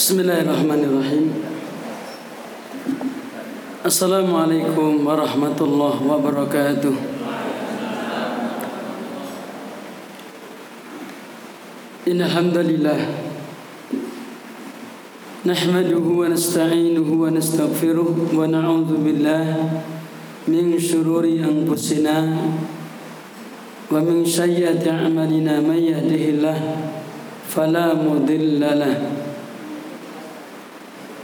Bismillahirrahmanirrahim. Assalamualaikum warahmatullahi wabarakatuh. Innal hamdalillah nahmaduhu wa nasta'inuhu wa nastaghfiruh wa na'udzu billah min shururi anfusina wa min sayyiati a'malina may yahdihillah fala mudilla lahu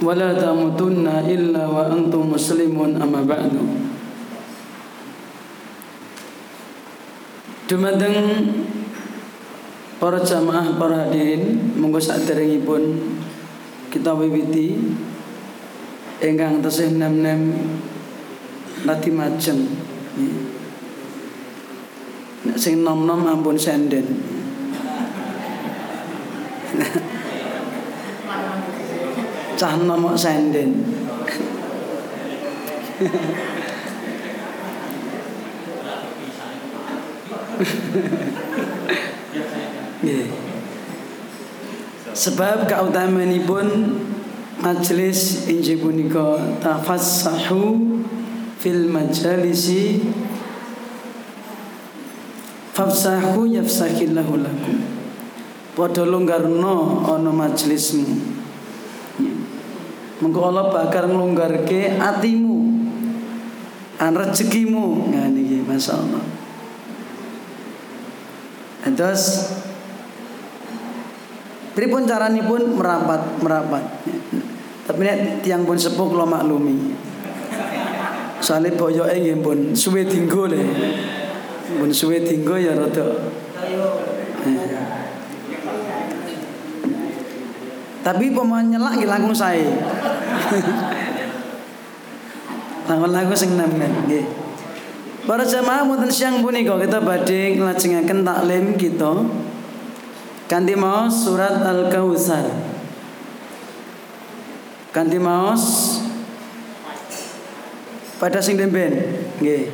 ولا تموتن إلا وأنتم مسلمون أما بعد Dumateng para jamaah para hadirin monggo pun kita wiwiti ingkang tesih nem-nem lati majeng nek sing nom-nom ampun senden cah nomok senden Sebab pun majelis injil punika tafassahu fil majalisi fafsahu yafsahillahu lakum. Padha longgarno ana majelismu Mengko Allah bakal nglonggarke atimu. An rezekimu. Nah niki masyaallah. Terus Pripun pun merapat merapat. Tapi nek tiang pun sepuh kula maklumi. Soale boyoke nggih pun suwe dinggo le. Pun suwe dinggo ya rada. Tapi pemain nyelak langsung saya. Lagu-lagu sing nemen nggih. Para jamaah wonten siang punika kita badhe nglajengaken taklim kita kanthi maos surat Al-Kautsar. Kanthi maos pada sing demben nggih.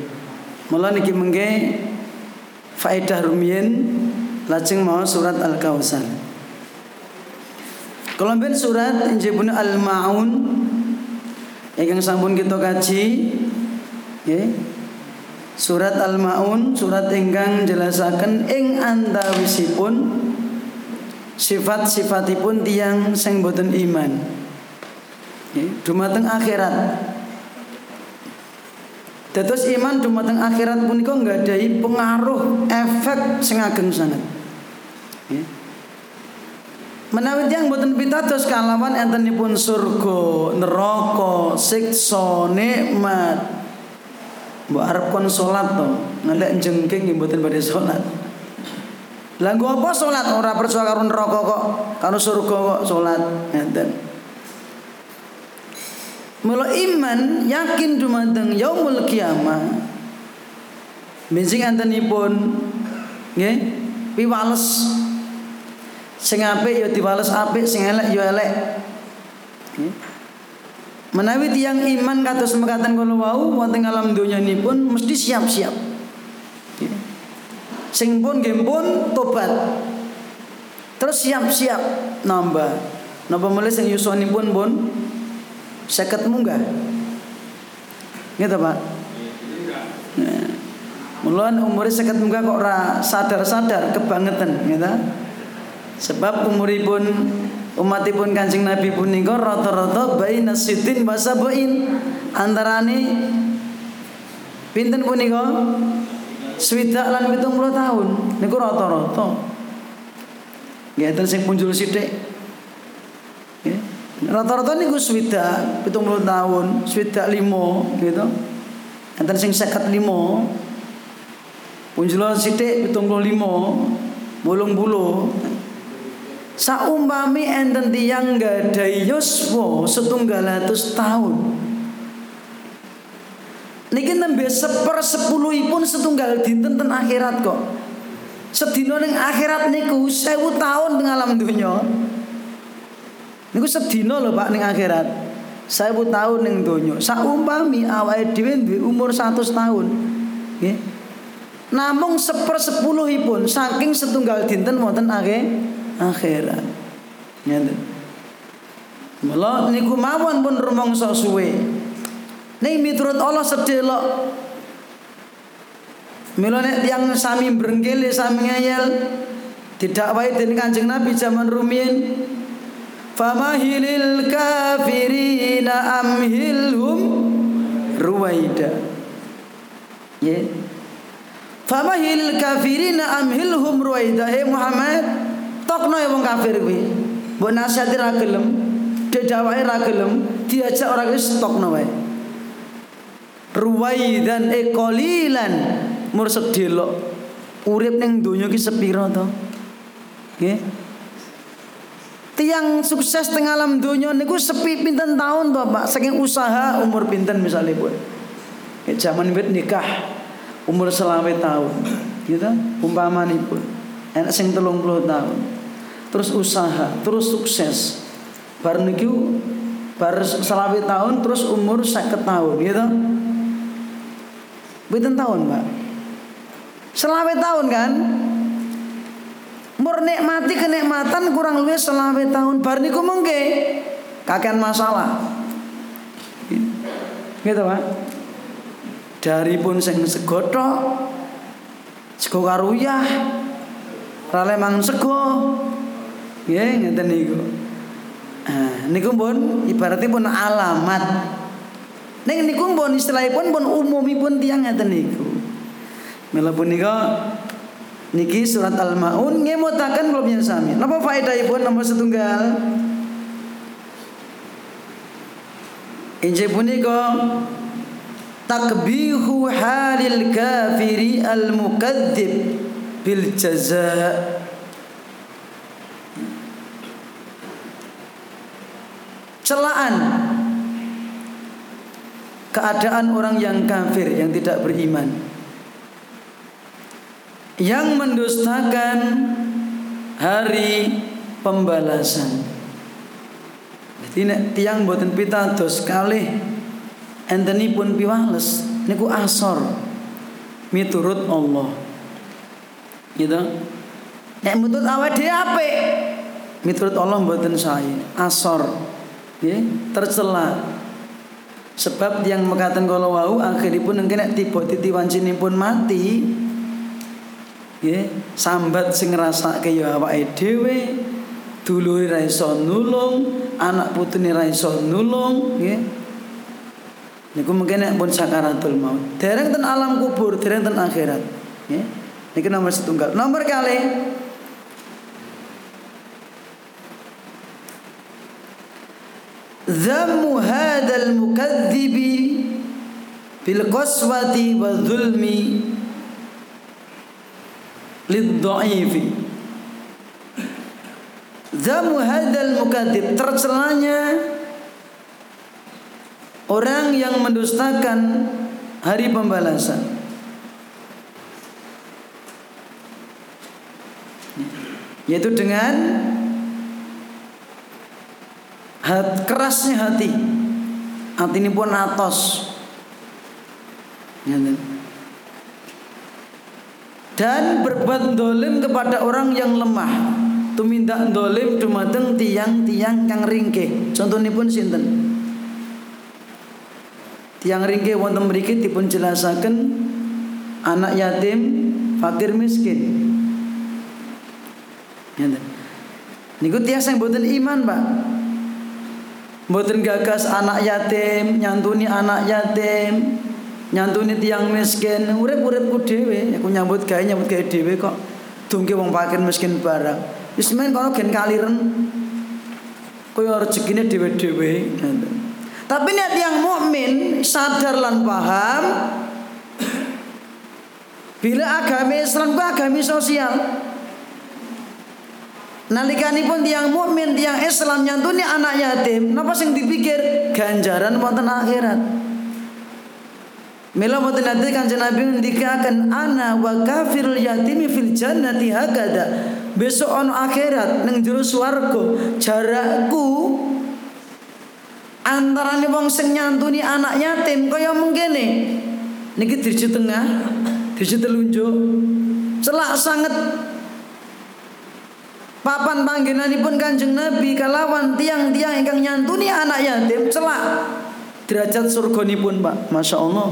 Mula niki mengke faedah rumiyin lajeng maos surat Al-Kautsar. Kalau ben surat injil Al-Maun yang sampun kita kaji nggih. Surat Al-Maun surat ingkang jelasaken ing antawisipun sifat-sifatipun tiang sing boten iman. Nggih, dumateng akhirat. Dados iman dumateng akhirat punika nggadahi pengaruh efek sing ageng sangat. Menawi yang boten pitados kalawan entenipun surga, neraka, siksa, nikmat. Mbok arep kon salat to, ngelek jengking mboten badhe salat. Lah apa salat ora percaya karo neraka kok, karo surga kok salat ngeten. Mula iman yakin dumateng yaumul kiamah. Benjing antenipun nggih piwales Sing apik ya diwales apik, sing elek ya elek. Menawi tiang iman kados mekaten kula wau wonten alam donya pun mesti siap-siap. Sing pun nggih pun tobat. Terus siap-siap nambah. Napa mulai sing yuswanipun pun seket munggah. Gitu Pak. Nah. Mulan umurnya seket munggah kok ora sadar-sadar kebangetan gitu. Sebab umuripun umatipun Kanjeng Nabi punika rata-rata baina sitin wa sab'in. Antarane pinten punika? Swidak lan 70 tahun. Niku rata-rata. Nggih sing punjul sithik. Rata-rata niku swidak 70 tahun swidak 5 gitu. Enten sing 55 punjul sithik 75 bolong bulu Saumpami enten tiyang gadai yuswa setunggal atus tahun. Niki nembe seper sepuluhipun setunggal dinten ten akhirat kok. Sedina ning akhirat niku sewu tahun teng alam donya. Niku sedina lho Pak ning akhirat. Sewu tahun ning donya. Saumpami awake dhewe duwe umur 100 tahun. Nggih. Namung seper sepuluhipun saking setunggal dinten wonten akhir akhirat. Ngeten. Mula niku mawon pun rumangsa suwe. Ning miturut Allah sedelok. Mila nek tiyang sami brengkele sami ngeyel didakwai dening Kanjeng Nabi zaman rumiyin famahilil kafirina amhilhum ruwaida. Ya. Famahilil kafirina amhilhum ruwaida. Hei Muhammad, Tokno ya wong kafir kuwi. Mbok nasihati ra gelem, didawake ra gelem, diajak ora wis tokno wae. Ruwaidan e qalilan mur sedelok. Urip ning donya ki sepira to? Nggih. Tiang sukses teng alam donya niku sepi pinten tahun to, Pak? Saking usaha umur pinten misalnya, Bu. Zaman wit nikah umur selawe tahun. Gitu umpamanipun. Enak sing 30 tahun terus usaha, terus sukses. Bar niku bar selawe tahun terus umur 50 tahun gitu. Pinten tahun, Mbak? Selawe tahun kan? Mur nikmati kenikmatan kurang lebih selawe tahun bar niku mengke kakean masalah. Gitu, Pak. Dari pun sing segotok sego karuyah rale mangan sego Ya ngeten niku. Nah, niku pun ibaratnya pun alamat. Ning niku pun istilahipun pun umumipun tiang ngeten niku. Mila punika niki surat Al-Maun ngemutaken kula panjenengan sami. Napa faedahipun nomor setunggal? Injil punika takbihu halil kafiri al-mukadzib bil jazaa celaan. Keadaan orang yang kafir yang tidak beriman. Yang mendustakan hari pembalasan. Jadi tiang buatan pitados kalih enteni pun piwales. Niku asor. Miturut Allah. Gitu. Nek miturut awake dhewe apik. Miturut Allah mboten saya asor. Ya, tercela. Sebab yang mengatakan kalau wau akhiripun engke nek tiba pun mati ya sambat sing ngrasake ya awake dhewe dulure ra iso nulung anak putune ra iso nulung ya niku mungkin nek pun sakaratul maut. Dereng ten alam kubur dereng ten akhirat ya Niki kan nomor setunggal. Nomor kali Dhammu hadzal mukadzibi bil qaswati wa zulmi lidha'ifi. Dhammu hadzal mukadzib tercelanya orang yang mendustakan hari pembalasan. Yaitu dengan hat, kerasnya hati. Hati ini pun atos. Dan berbuat dolim kepada orang yang lemah. Tumindak dolim dumateng tiang-tiang kang ringke. Contohnya pun sinten? Tiang ringke wonten mriki dipun jelasaken anak yatim fakir miskin Niku tiang yang boten iman, Pak. Mboten gagas anak yatim, nyantuni anak yatim, nyantuni tiang miskin, urip-uripku dhewe, aku nyambut gawe nyambut gawe dhewe kok. Dungke wong fakir miskin barang. Wis men kono gen kaliren. Kaya rezekine dhewe-dhewe. Tapi nek tiang mukmin sadar lan paham bila agama Islam ku agama sosial. Pun tiang mukmin, tiang Islam nyantuni anak yatim, napa sing dipikir ganjaran wonten akhirat. Mila mboten nanti kanjeng Nabi ngendikaken ana wa kafirul yatimi fil jannati hakada. Besok ono akhirat ning jero swarga jarakku antarane wong sing nyantuni anak yatim kaya mengkene. Niki dirju tengah, dirju telunjuk. Celak sangat papan panggenanipun Kanjeng Nabi kalawan tiang-tiang ingkang nyantuni anak yatim celak. Derajat surgonipun Pak. Masya Allah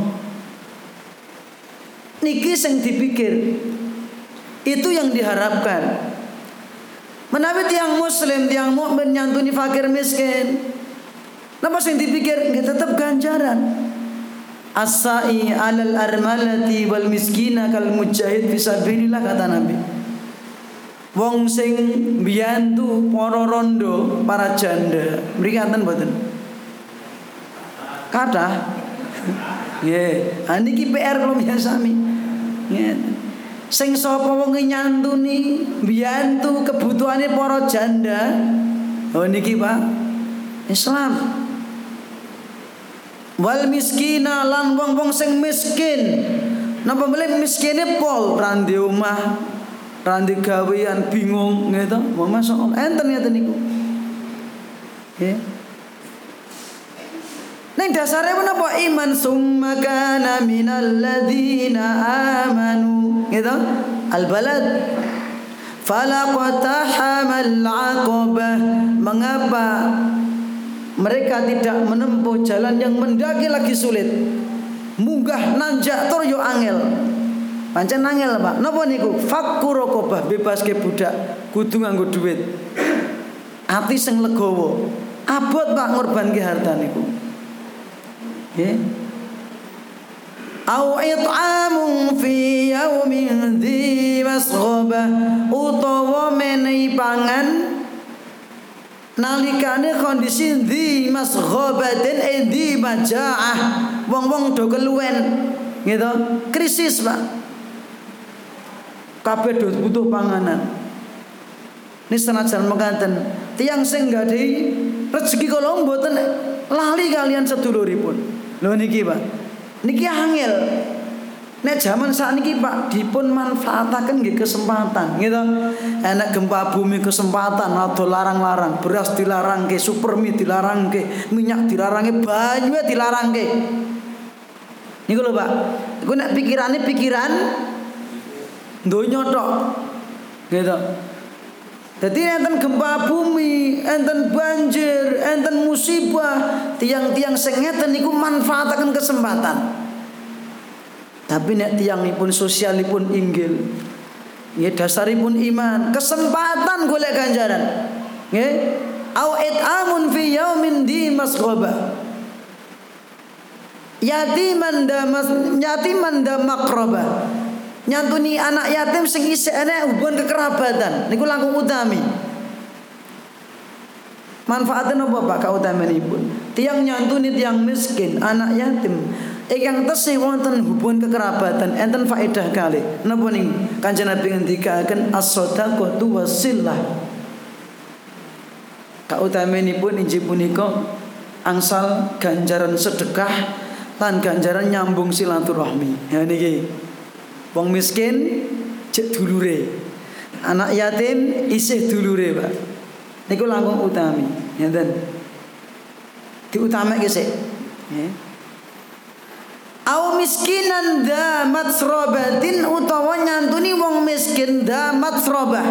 niki sing dipikir itu yang diharapkan. Menawi tiang muslim tiang mukmin nyantuni fakir miskin Napa sing dipikir nggih tetap ganjaran. Asai alal armalati wal miskina kal mujahid fisabilillah kata Nabi Wong sing biantu para rondo para janda mriki enten mboten Kata Nggih, yeah. PR kula sami. Sing sapa wong nyantuni biyantu kebutuhane para janda. Oh niki Pak. Islam. Wal miskina lan wong-wong sing miskin. Napa milih miskine pol randi omah, randi gawean bingung gitu. Wong masuk enten ya niku. Nggih. Neng dasarnya menapa iman summa kana minal ladzina amanu gitu. Al balad falaqtahamal aqabah mengapa mereka tidak menempuh jalan yang mendaki lagi sulit? Munggah nanjak tur yo angel pancen angel Pak. Napa niku? Fakku rokobah bebas ke budak kudu nganggo duit. Ati sing legowo. Abot Pak ngorban ke harta niku. Ya. Au it'amun fi yaumin dhi masghaba utawa menehi pangan nalikane kondisi di masghabatin eh di majaah. Wong-wong do keluwen. Gitu krisis Pak kabeh butuh panganan ini senajan mengatakan tiang sing di rezeki kalau mboten lali kalian seduluripun Lho niki Pak. Niki angel. Nek zaman saat niki Pak dipun manfaataken nggih kesempatan gitu. Enak gempa bumi kesempatan atau larang-larang, beras dilarang ke, supermi dilarang ke, minyak dilarang ke, banyu dilarang ke. Niku lho Pak. Iku nek pikirane pikiran donya tok. Gitu. Jadi enten gempa bumi, enten banjir, enten musibah, tiang-tiang sengeten niku manfaataken kesempatan. Tapi nek tiangipun sosialipun inggil. Nggih dasaripun iman, kesempatan golek ganjaran. Nggih. Au amun fi yaumin di masghaba. Yatiman da mas, yatiman da makraba nyantuni anak yatim sing isih ana hubungan kekerabatan. Niku langkung utami. Manfaatnya apa Pak pun tiang nyantuni tiang miskin anak yatim. Ikan tesih wonten hubungan kekerabatan. Enten faedah kali. Napa ning? Kanjeng Nabi ngendikaken as-shadaqatu wasillah kautamanipun injih punika angsal ganjaran sedekah lan ganjaran nyambung silaturahmi. Ya niki Wong miskin cek dulure. Anak yatim isih dulure, Pak. Niku langkung utami, ngeten. Diutamake sik. Nggih. Aw miskinan da matsrobatin utawa nyantuni wong miskin da matsrobah.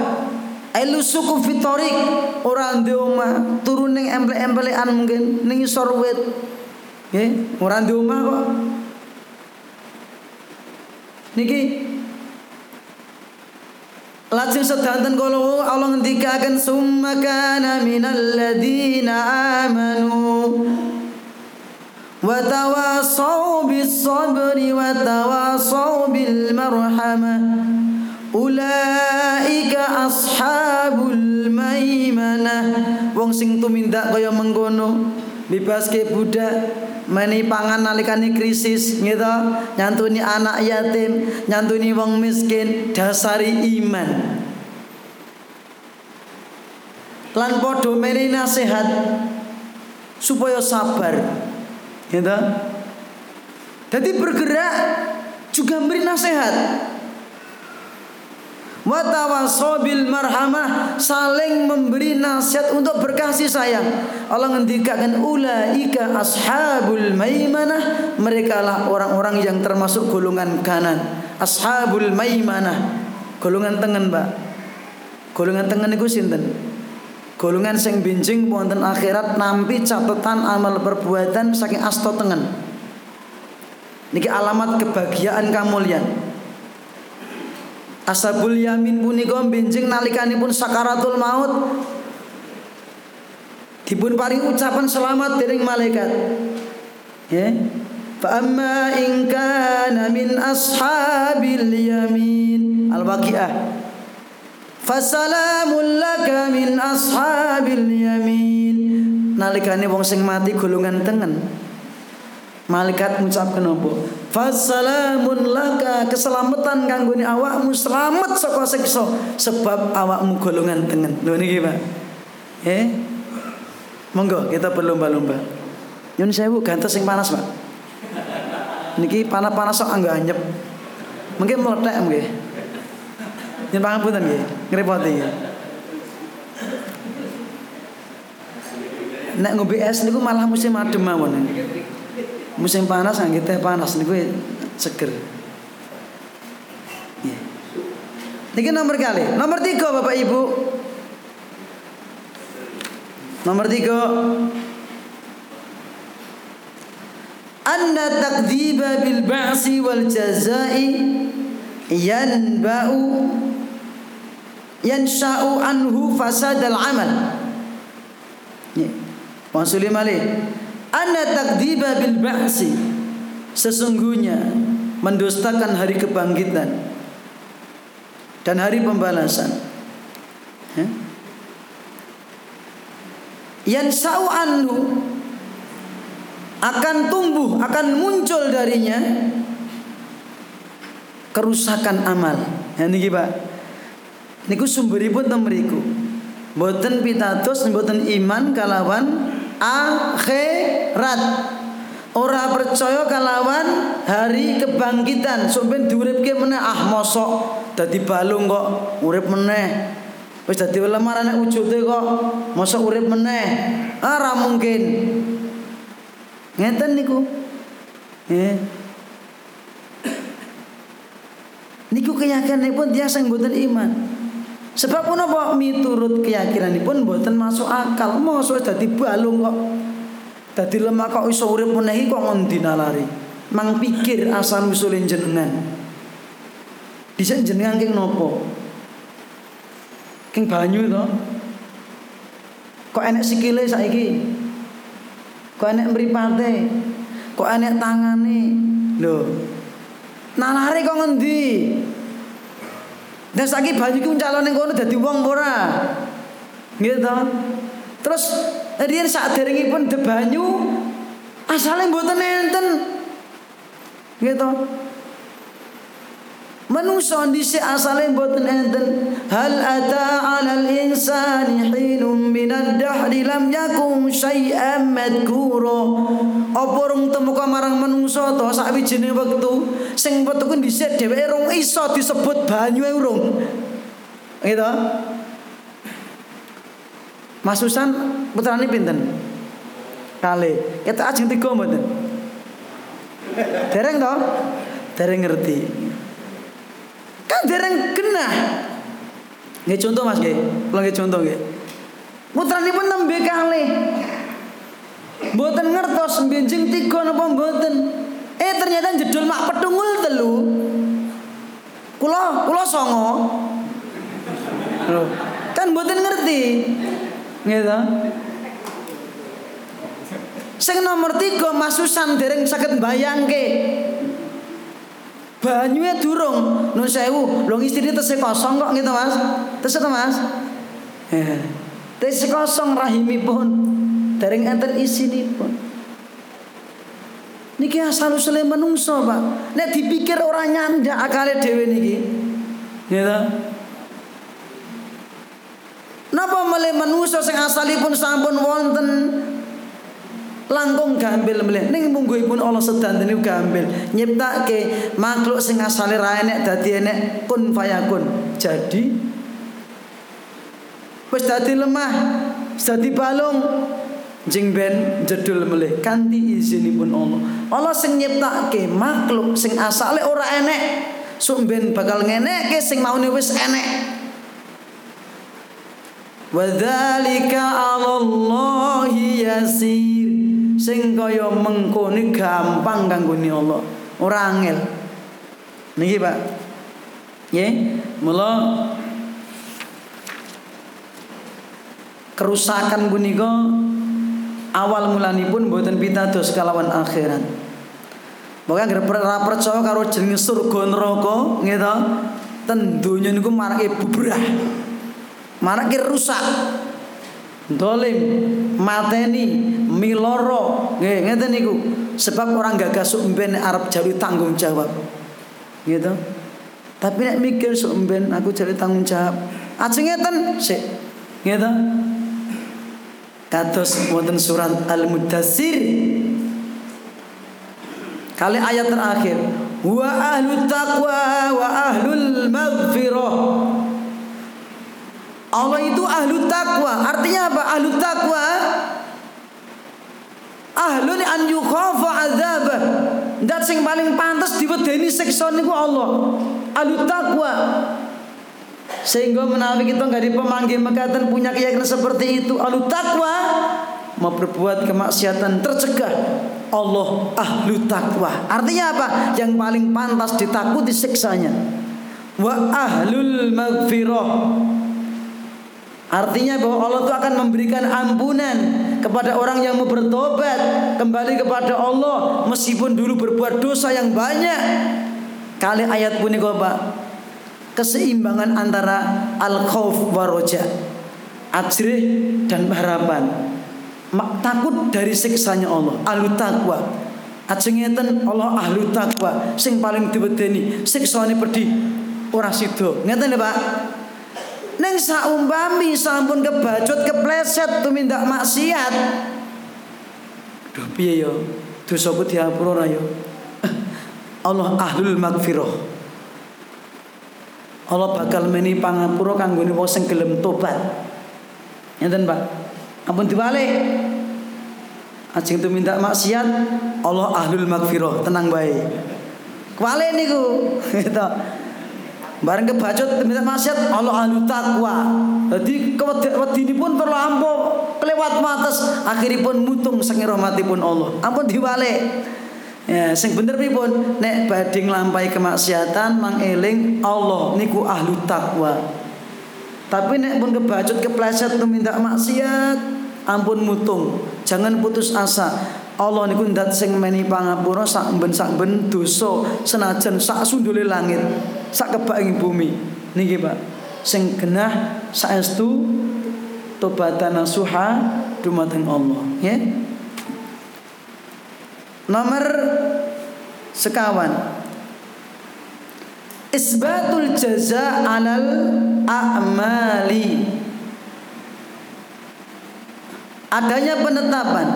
Elu suku fitorik ora ndek omah, turun ning emplek-emplekan mungkin ning isor wit. Nggih, ora ndek omah kok. Niki. Lajeng sedanten kala Allah ngendikaken summa kana minal ladina amanu wa tawassaw bis sabri wa tawassaw bil marhamah ulaika ashabul maimanah wong sing tumindak kaya mengkono bebaske budak meni pangan nalikane krisis gitu nyantuni anak yatim nyantuni wong miskin dasari iman lan padha meni nasihat supaya sabar. Gitu. Jadi bergerak juga beri nasihat. Watawasobil marhamah saling memberi nasihat untuk berkasih sayang. Allah ngendikakan ulaika ashabul maimanah mereka lah orang-orang yang termasuk golongan kanan. Ashabul maimanah golongan tengen, Pak. Golongan tengen itu sinten? Golongan sing binjing wonten akhirat nampi catatan amal perbuatan saking asto tengen. Niki alamat kebahagiaan kamulian. Ashabul yamin punika benjing nalikanipun sakaratul maut dipun paring ucapan selamat dening malaikat. Ya. Fa amma in kana min ashabil yamin al-waqiah Fasalamun laka min ashabil yamin nalikane wong sing mati golongan tengen Malaikat ngucapkan apa? Fassalamun laka keselamatan kanggone awakmu selamat saka siksa sebab awakmu golongan tengen. Lho niki, Pak. Eh? Monggo kita berlomba-lomba. Nyun sewu gantos sing panas, Pak. Niki panas-panas sok anggo anyep. Mungkin meledak nggih. Nyun pangapunten nggih, ngrepoti nggih. Nek ngombe es niku malah musim adem mawon musim panas nggak teh panas niku seger. Ya. Niki nomor kali. Nomor tiga Bapak Ibu. Nomor tiga. Anna takdziba bil ba'si wal jazai yanba'u yansha'u anhu fasad al amal. Ya. Wansulim alaih Anna takdiba bil ba'si Sesungguhnya mendustakan hari kebangkitan dan hari pembalasan. Ya. Yang sau anhu akan tumbuh, akan muncul darinya kerusakan amal. Ya niki Pak. Niku sumberipun teng mriku. Mboten pitados, mboten iman kalawan akhirat. Ora percaya kalawan hari kebangkitan. Sampeyan diuripke meneh ah mosok dadi balung kok urip meneh. Wis dadi lemar nek wujude kok mosok urip meneh. Ah ora mungkin. Ngeten niku? Eh. Niku keyakinanipun dia sing mboten iman Sebab menapa miturut keyakinanipun mboten masuk akal. Mosok dadi balung kok. Dadi lemah kok iso urip meneh kok ngendi nalari. Mang pikir asal usulin jenengan. Dhisik jenengan king nopo? King banyu to. Kok enek sikile saiki? Kok enek mripate? Kok enek tangane? Lho. Nalari kok ngendi? Dan saiki banyu ku calon ning kono dadi wong ora. Gitu. Terus riyen saderengipun de banyu asale mboten enten. Gitu. Manusa dhisik asale mboten enten. Hal ata 'alal insani hinum minad dahri lam yakun syai'an madkura. Apa rung temuka marang manungsa to sakwijine wektu sing wektu ku dhisik dheweke rung iso disebut banyu urung. Gitu. Mas Susan putrane pinten? Kali. Kita ajeng tiga mboten. Dereng to? Dereng ngerti. Dereng kena. Nggih contoh Mas nggih. Kula nggih contoh nggih. Putranipun nembe kalih. Mboten ngertos benjing tiga napa mboten. Eh ternyata jedul mak petungul telu. Kula kula songo. Loh, kan mboten ngerti. Gitu. Sing nomor tiga masusan dereng saged bayangke banyunya durung. Nun sewu. Long istri tesih kosong kok gitu mas. Tesih to mas? Tesih kosong rahimipun. Dereng enten isinipun. Niki asal usule menungso pak. Nek dipikir orang nyanda akale dhewe niki. Gitu Napa melih manusa sing asalipun sampun wonten langkung gambil melih ning mungguhipun Allah sedanten gambil nyiptake makhluk sing asale ra enek dadi enek kun fayakun. Jadi wis dadi lemah dadi balung jeng ben jedul melih. Kanthi izinipun Allah Allah sing nyiptake makhluk sing asale ora enek sok ben bakal ngenekke sing maune wis enek. Wadzalika 'ala Allah yasir sing kaya gampang kanggone Allah. Ora angel. Niki Pak. Nggih. Mula kerusakan punika awal mulanipun mboten pitados kalawan akhirat. Bahkan gara ora percaya karo jeneng surga neraka to. Ten donya niku marake bubrah. Marake rusak dolim mateni miloro. Nggih ngeten niku. Sebab orang gagas sumben Arab jadi tanggung jawab. Gitu. Tapi nek mikir sumben aku jadi tanggung jawab. Ajeng ngeten sik. Gitu. Kados wonten surat al-mudassir. Kali ayat terakhir. Wa ahlut taqwa wa ahlul maghfirah Allah itu ahlu takwa. Artinya apa? Ahlu takwa ahlun an yukhafa azabah. Dat sing paling pantas diwedeni siksa niku Allah. Ahlu takwa sehingga menawi kita nggak dipemanggil mekaten punya keyakinan seperti itu. Ahlu takwa mau berbuat kemaksiatan tercegah Allah ahlu takwa artinya apa? Yang paling pantas ditakuti siksanya. Wa ahlul maghfirah Artinya bahwa Allah itu akan memberikan ampunan kepada orang yang mau bertobat kembali kepada Allah meskipun dulu berbuat dosa yang banyak. Kali ayat punika Pak. Keseimbangan antara al khauf wa roja ajrih dan harapan. Takut dari siksanya Allah ahlu takwa ajeng Allah ahlu takwa sing paling diwedeni siksane pedhi ora sida. Ngeten Pak Neng saumpami sampun kebacut kepleset tumindak maksiat. Duh piye yo? Dosaku diapura ora yo? Allah ahlul magfirah. Allah bakal meni pangapura kanggone wong sing gelem tobat. Ngeten, Pak. Ampun dibalik. Ajeng tumindak maksiat, Allah ahlul magfirah, tenang bae. Kuwale niku. Gitu. Bareng kebacut minta maksiat Allah ahlu takwa. Jadi ini pun terlampau kelewat matas akhiripun mutung saking rahmatipun Allah. Ampun diwale. Ya, sing bener pun nek badhe nglampahi kemaksiatan mang eling Allah niku ahlu takwa. Tapi nek pun kebacut kepleset minta maksiat, ampun mutung. Jangan putus asa. Allah niku ndat sing meni pangapura sak ben sak ben dosa senajan sak sundule langit sak kebak ing bumi. Niki Pak. Sing genah saestu tobatan nasuha dumateng Allah ya. Nomor sekawan. Isbatul jaza alal a'mali. Adanya penetapan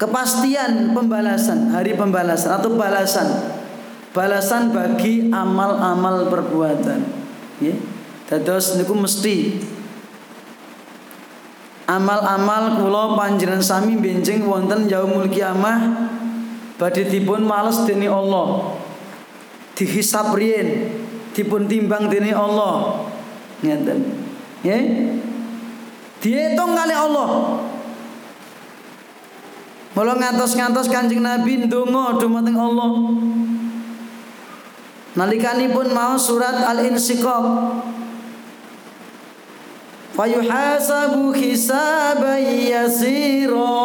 kepastian pembalasan hari pembalasan atau balasan balasan bagi amal-amal perbuatan. Ya. Dados niku mesti. Amal-amal kula panjenengan sami benjing wonten yaumul kiamah badhe dipun males deni Allah. Dihisab riyen dipun timbang deni Allah. Ngeten. Ya. Dihitung kali Allah. Mula ngantos-ngantos Kanjeng Nabi ndonga dumateng Allah. Nalikanipun mau surat Al-Insiqaq. Fayuhasabu hisaban yasira.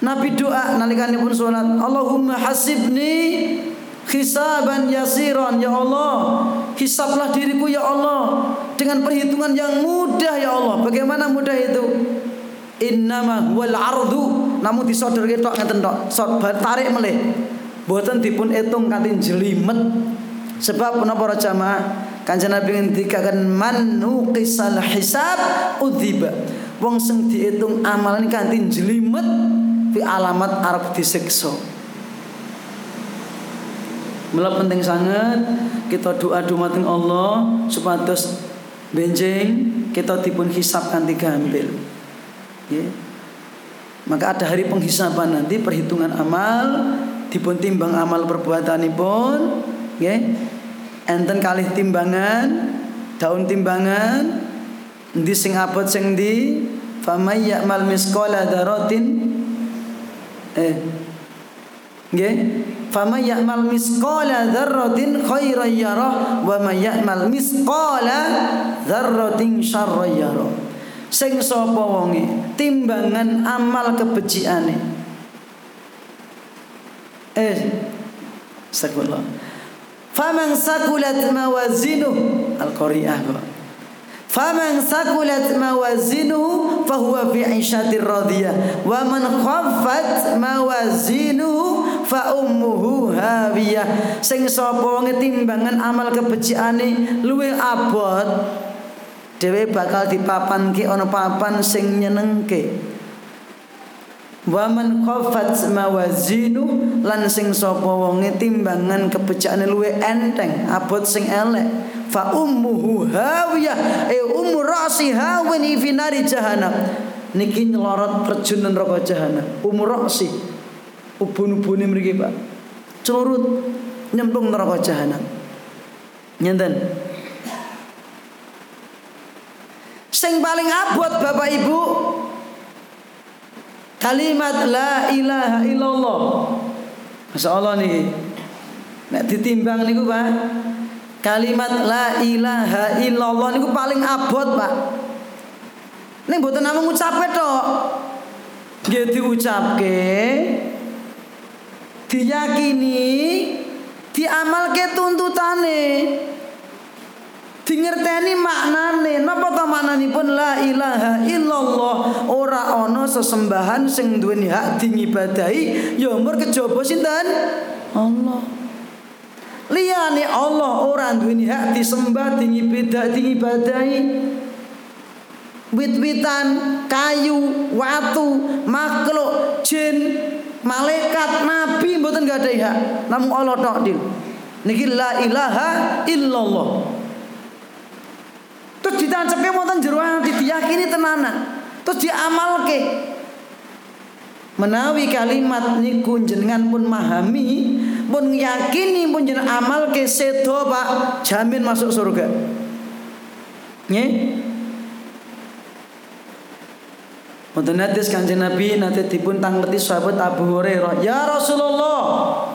Nabi doa nalikanipun surat Allahumma hasibni hisaban yasiran ya Allah. Hisablah diriku ya Allah dengan perhitungan yang mudah ya Allah. Bagaimana mudah itu? Innama wal ardu. Namun disodorke tok ngeten tok. Tarik melih boten dipun etung kanthi jelimet sebab menapa para jamaah Kanjeng Nabi ngendikaken man nuqisal hisab udziba. Wong sing diitung amalan kanthi jelimet fi alamat arep disiksa. Mula penting sangat kita doa doa Allah supados benjing kita dipun hisab kanthi gampil. Ya. Maka ada hari penghisaban nanti perhitungan amal dipun timbang amal perbuatanipun nggih. Enten kalih timbangan, daun timbangan endi sing abot sing ndi famay ya'mal misqala dzarratin eh nggih Fama ya'mal misqala dzarratin khairan yarah wa may ya'mal misqala dzarratin syarran yarah. Sing sapa wonge timbangan amal kebeciane. Eh, sakullah. Faman sakulat mawazinuh al-qari'ah Faman sakulat mawazinuhu fahuwa fi 'ishatir radiyah wa man khaffat mawazinuhu fa ummuhu hawiyah. Sing sapa ngetimbangan amal kebeciane luwih abot dhewe bakal dipapanke ana papan sing nyenengke. Wa man khaffat mawazinu lan sing sapa wonge timbangan kebeciane luwih enteng, abot sing elek. Fa ummuhu hawiyah e ummu ra'si hawani fi nari jahannam. Niki nyelorot terjun neraka jahanam ummu ra'si ubun-ubune mriki Pak. Celurut nyemplung neraka jahanam nyenten? Sing paling abot Bapak Ibu kalimat la ilaha illallah Masya Allah nih Nek ditimbang niku Pak Kalimat la ilaha illallah niku paling abot, Pak. Ning mboten namung ngucape tok. Nggih diucapke diyakini diamalke tuntutane dingerteni maknane. Napa to maknanipun? La ilaha illallah. Ora ana sesembahan sing duweni hak dingibadahi ya umur kejaba sinten Allah. Liyane Allah orang duweni hak disembah diibadah diibadahi wit-witan kayu watu makhluk jin malaikat nabi mboten ada hak. Namun Allah tok niki la ilaha illallah ditancepe wonten jero ati diyakini tenanan terus diamalke menawi kalimat niku jenengan pun memahami pun yakini pun jeneng amal ke sedo Pak jamin masuk surga. Nggih. Wonten hadis Kanjeng Nabi nate dipun tangleti sahabat Abu Hurairah, "Ya Rasulullah,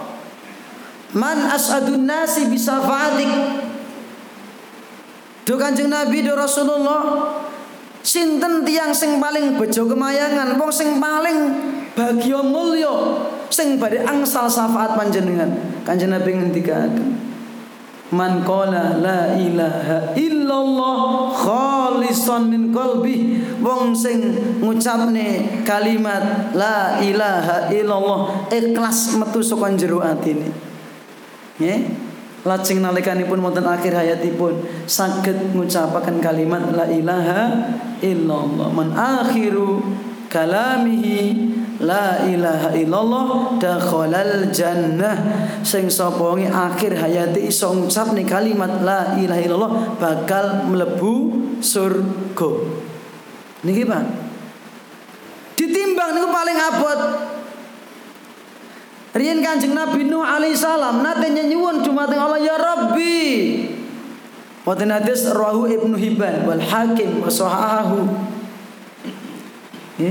man as'adun nasi bisa fatik." Do Kanjeng Nabi do Rasulullah, sinten tiang sing paling bejo kemayangan, wong sing paling bahagia mulya sing badhe angsal syafaat panjenengan. Kanjeng Nabi ngendikaken Man qala la ilaha illallah khalisan min qalbi. Wong sing ngucapne kalimat la ilaha illallah ikhlas metu saka jero atine. Nggih lajeng nalikanipun wonten akhir hayatipun saged ngucapaken kalimat la ilaha illallah. Man akhiru kalamihi la ilaha illallah dakhalal jannah. Sing sapa akhir hayati iso ngucapne kalimat la ilaha illallah bakal mlebu surga. Niki Pak. Ditimbang niku paling abot Riyen Kanjeng Nabi Nuh alaihi salam nate nyuwun dumateng Allah ya Rabbi Wonten hadis rawahu Ibnu Hibban wal Hakim wa sahahahu. Ya.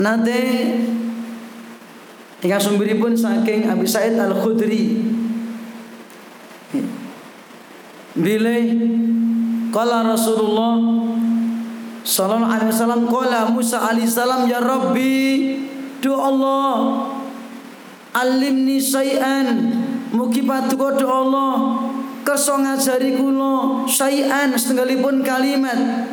Nate ingkang sumberipun saking Abi Said Al Khudri. Bilih kala Rasulullah sallallahu alaihi wasallam kala Musa alaihi salam ya Rabbi do Allah. Alimni syai'an mugi patuko do Allah. Kersa ngajari kula syai'an setenggalipun kalimat.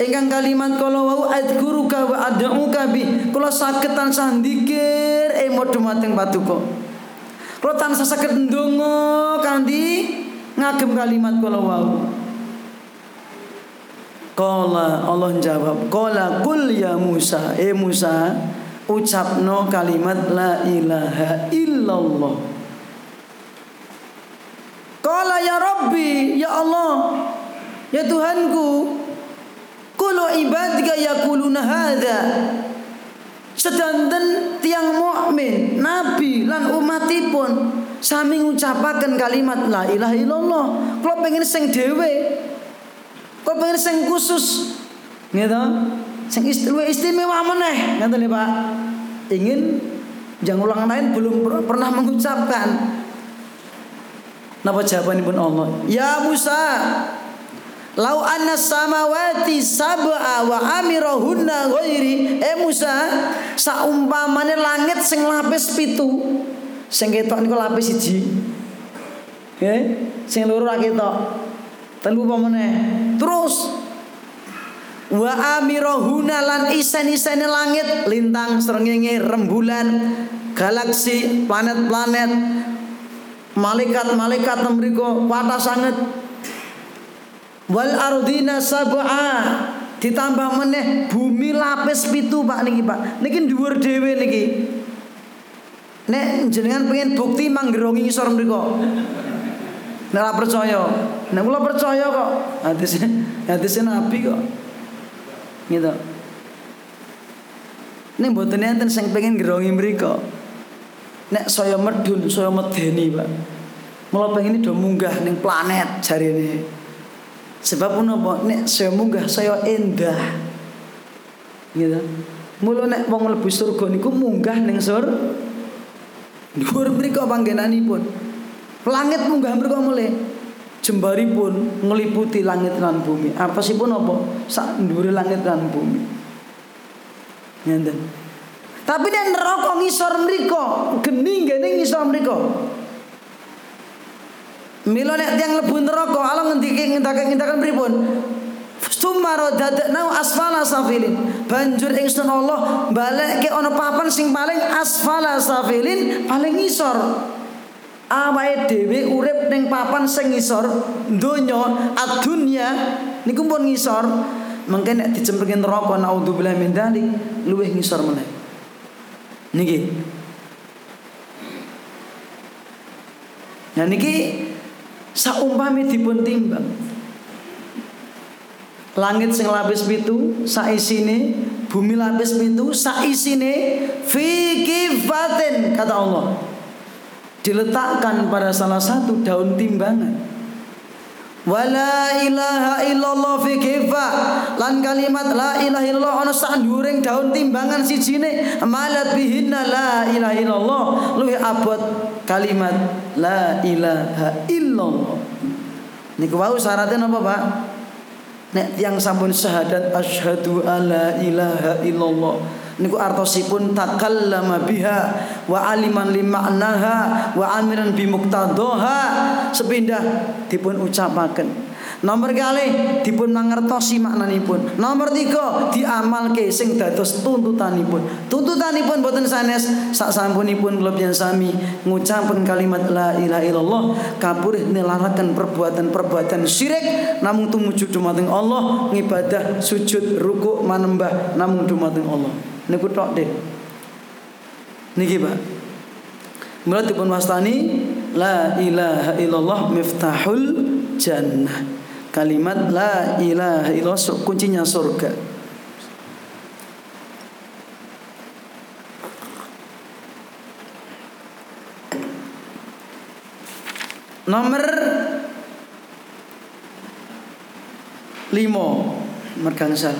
Ingkang kalimat kala wau adkuruka wa ad'uka bi. Kula saged tansah ndikir emo dumateng patuko kula tansah saged ndonga kanthi ngagem kalimat kala wau. Kala Allah jawab Kala kul ya Musa. Eh Musa Ucapno kalimat La ilaha illallah Kala ya Rabbi Ya Allah Ya Tuhanku Kulu ibadika yakuluna hadha Sedanten tiang mukmin, nabi lan umatipun sami ngucapaken kalimat la ilaha illallah. Kalau pengen sing dhewe. Kalau pengen sing khusus. Gitu. Sing istimewa meneh, ngoten Pak. Ingin yang ulang lain belum pernah mengucapkan. Napa jawabanipun Allah? Ya Musa, Lau anna samawati sab'a wa amirahunna ghairi Eh Musa Saumpamane langit sing lapis pitu Sing ketok niku lapis siji Eh Sing loro ra ketok Telu pamane Terus Wa amirahuna lan isen-isene langit Lintang, srengenge, rembulan Galaksi, planet-planet Malaikat-malaikat mriku wata sanget. Wal ardina sab'a ditambah meneh bumi lapis pitu Pak niki Pak. Niki dhuwur dhewe niki. Nek jenengan pengen bukti manggerongi ngisor mriku. Nek ora percaya. Nek kula percaya kok. Hadis hadis nabi kok gitu Nek mboten enten sing pengen gerongi mriku nek saya medun saya medeni Pak Mula pengen do munggah ning planet jarine Sebab menapa nek saya munggah saya endah. Gitu. Mula nek wong mlebu surga niku munggah ning sur dhuwur mriku panggenanipun. Langit munggah mriku mulai jembaripun ngeliputi langit lan bumi. Artosipun apa? Sak dhuwure langit lan bumi. Ngenten. Tapi nek neraka ngisor mriku, geni ngene ngisor mriku. Milo nek tiang lebu neraka Allah ngendike ngendake ngendakan pripun? Sumaro dadakna asfala safilin. Banjur ingsun Allah balekke ana papan sing paling asfala safilin, paling ngisor. Awake dhewe urip ning papan sing ngisor donya adunya niku pun ngisor. Mengke nek dicemplungke neraka naudzubillah min dzalik luwih ngisor meneh. Niki. Nah niki saumpami dipun timbang langit sing lapis pitu saisine bumi lapis pitu saisine fi kifatin kata Allah diletakkan pada salah satu daun timbangan. Wala ilaha illallah fi kifa lan kalimat la ilaha illallah ana sak dhuring daun timbangan sijine malat bihinna la ilaha illallah. Luwih abot kalimat la ilaha illallah. Niku wau syaratnya apa Pak? Nek tiang sampun syahadat asyhadu alla ilaha illallah niku artosipun takallama biha wa aliman li ma'naha wa amiran bi muqtadaha sepindah dipun ucapaken Nomor kali dipun mangertosi maknanipun. Nomor tiga diamalke sing dados tuntutanipun. Tuntutanipun boten sanes sak sampunipun kula sami ngucapkan kalimat la ilaha illallah kapurih nelaraken perbuatan-perbuatan syirik namung tumuju dumateng Allah ngibadah sujud ruku manembah namung dumateng Allah niku tok deh niki Pak. Mula dipun wastani la ilaha illallah miftahul jannah. Kalimat la ilaha illallah kuncinya surga. Nomor limo mergangsal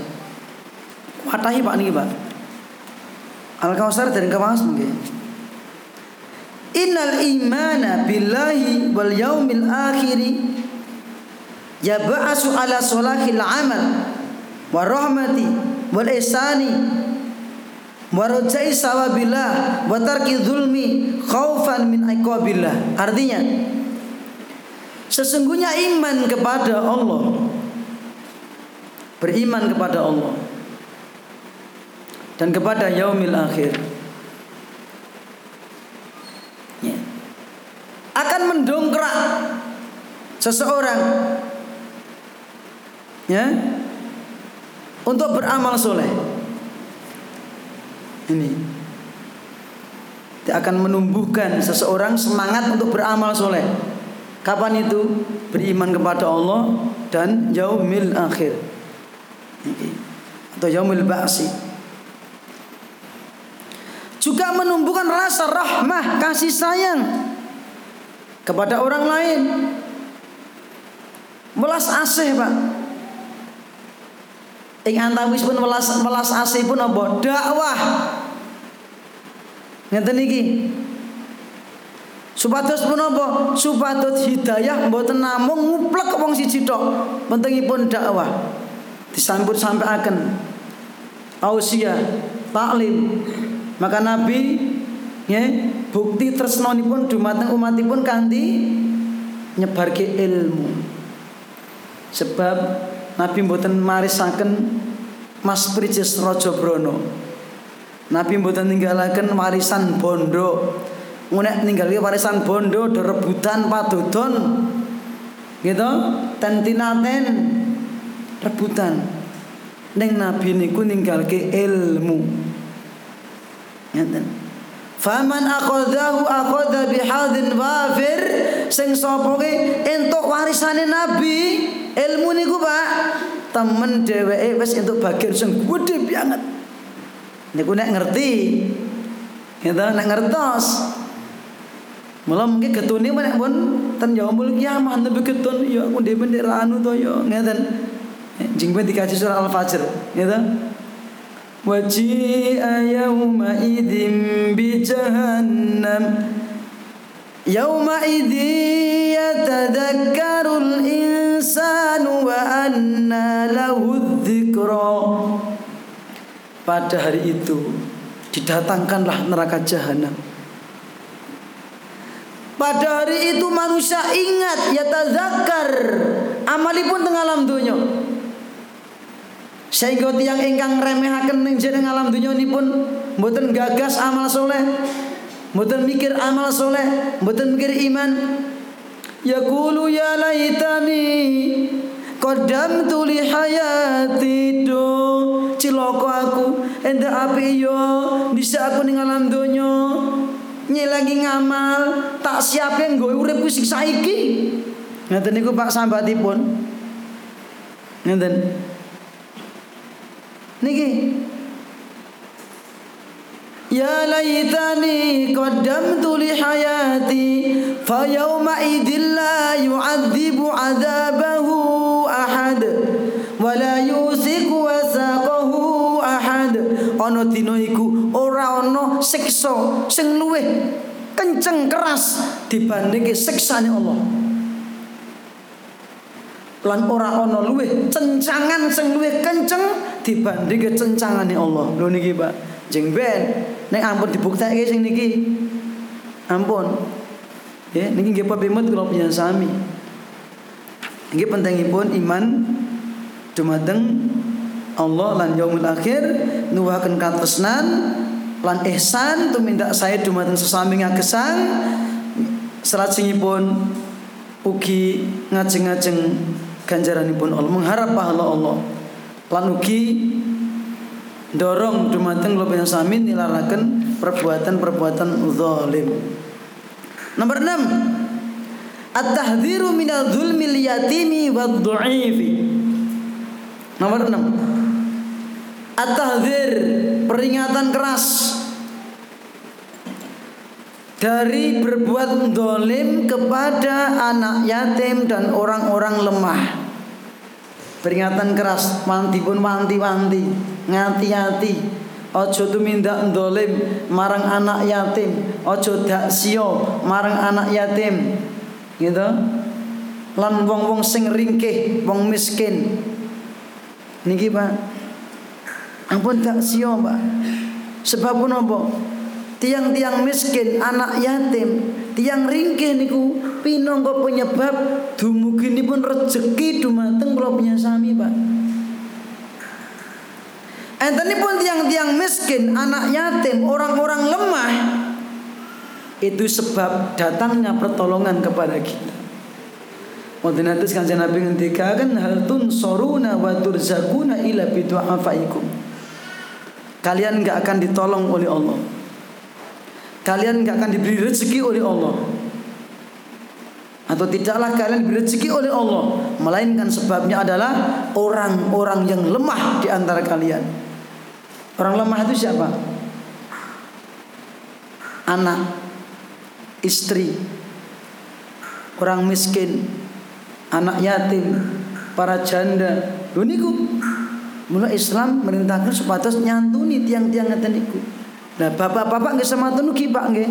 watahi pak niki pak Al Kausar dan kemas mungkin. Innal imana billahi wal yaumil akhiri yab'asu ala solahil amal wa rahmati wal ihsani wa rajai sawabillah wa tarki zulmi khaufan min iqabillah. Artinya sesungguhnya iman kepada Allah beriman kepada Allah dan kepada yaumil akhir. Ya. akan mendongkrak seseorang ya untuk beramal soleh. Ini. Akan menumbuhkan seseorang semangat untuk beramal soleh. Kapan itu? Beriman kepada Allah dan yaumil akhir. Atau yaumil ba'si juga menumbuhkan rasa rahmah kasih sayang kepada orang lain Melas asih, Pak. Ing antawis pun melas melas asih pun apa? Dakwah. Ngeten iki. Supados pun apa? Supados hidayah mboten namung nguplek wong siji tok. Pentingipun dakwah. Disambut sampai akan ausia, taklim. Maka Nabi ya, bukti tresnanipun dumateng umatipun kanthi nyebarke ilmu. Sebab Nabi mboten marisaken Mas Prijes Raja Brono. Nabi mboten ninggalaken warisan bondo. Ngunek ninggalke warisan bondo do rebutan padudon. Gitu, tentinaten rebutan. Neng Nabi niku ninggalke ilmu. Ngeten. Faman akhadhahu akhadha bihadin wafir sing sapa ki entuk warisane Nabi ilmu niku Pak. Temen dheweke wis entuk bagian sing gedhe banget. Niku nek ngerti ya nek ngertos. Mula mungkin getune nek pun ten yaumul kiamah tapi getun ya aku ndek anu to ya ngeten jing ben dikaji surah al-fajr ya ta Waji'a yawma idzin bi jahannam يومئذ يتذكر الإنسان وأنى له الذكرى Pada hari itu didatangkanlah neraka jahanam. Pada hari itu manusia ingat ya tazakar amalipun tengah alam dunia. Sehingga tiang ingkang remehaken ning jeneng alam dunia ini pun mboten gagas amal soleh Mboten mikir amal soleh, mboten mikir iman. Yaqulu ya laitani qaddamtu li hayati do. Ciloko aku enda api yo bisa aku ning alam donya. Nyelangi ngamal tak siap yang gue urip sing saiki. Ngaten niku Pak sambatipun. Ngaten niki. Ya laitani qaddamtu li hayati fa yawma idhil la yu'adzibu 'adzabahu ahad wa la yusiku wasaqahu ahad. Ana dina iku ora ana siksa sing luwih kenceng keras dibandingke siksane Allah. Lan ora ana luwih cencangan sing kenceng dibandingke cencangane Allah. Lho niki Pak. Jeng ben nek ampun dibuktekke sing niki. Ampun. Ya niki nggih pepimut kula punya sami. Nggih pentingipun iman dumateng Allah lan yaumul akhir nuwahaken katresnan lan ihsan tumindak saya dumateng sesami ngagesang salajengipun ugi ngajeng-ngajeng ganjaranipun Allah mengharap pahala Allah lan ugi dorong dumateng lo samin nilaraken perbuatan-perbuatan zalim. Nomor 6. At-tahdhiru minal dzulmil yatimi wad dhu'ifi. Nomor 6. At-tahdhir peringatan keras dari berbuat dolim kepada anak yatim dan orang-orang lemah. Peringatan keras, wanti pun wanti-wanti, ngati-ngati. Ojo tumindak dolim marang anak yatim, ojo daksio marang anak yatim. Gitu. Lan wong-wong sing ringkih, wong miskin. Niki Pak. Ampun daksio Pak. Sebab apa? Tiang-tiang miskin, anak yatim, tiang ringkih niku pinangka penyebab dumuginipun rezeki dumateng kula sami, Pak. pun tiang-tiang miskin, anak yatim, orang-orang lemah itu sebab datangnya pertolongan kepada kita. Wonten hadis kanjeng Nabi ngendikaken hal soruna wa turzakuna ila bidu'afaikum. Kalian enggak akan ditolong oleh Allah. Kalian enggak akan diberi rezeki oleh Allah. Atau tidaklah kalian diberi rezeki oleh Allah, melainkan sebabnya adalah orang-orang yang lemah di antara kalian. Orang lemah itu siapa? Anak, istri, orang miskin, anak yatim, para janda. Lho niku Mula Islam merintahkan supaya nyantuni tiang-tiang ngeten niku. Lah bapak-bapak nggih semanten ugi Pak nggih.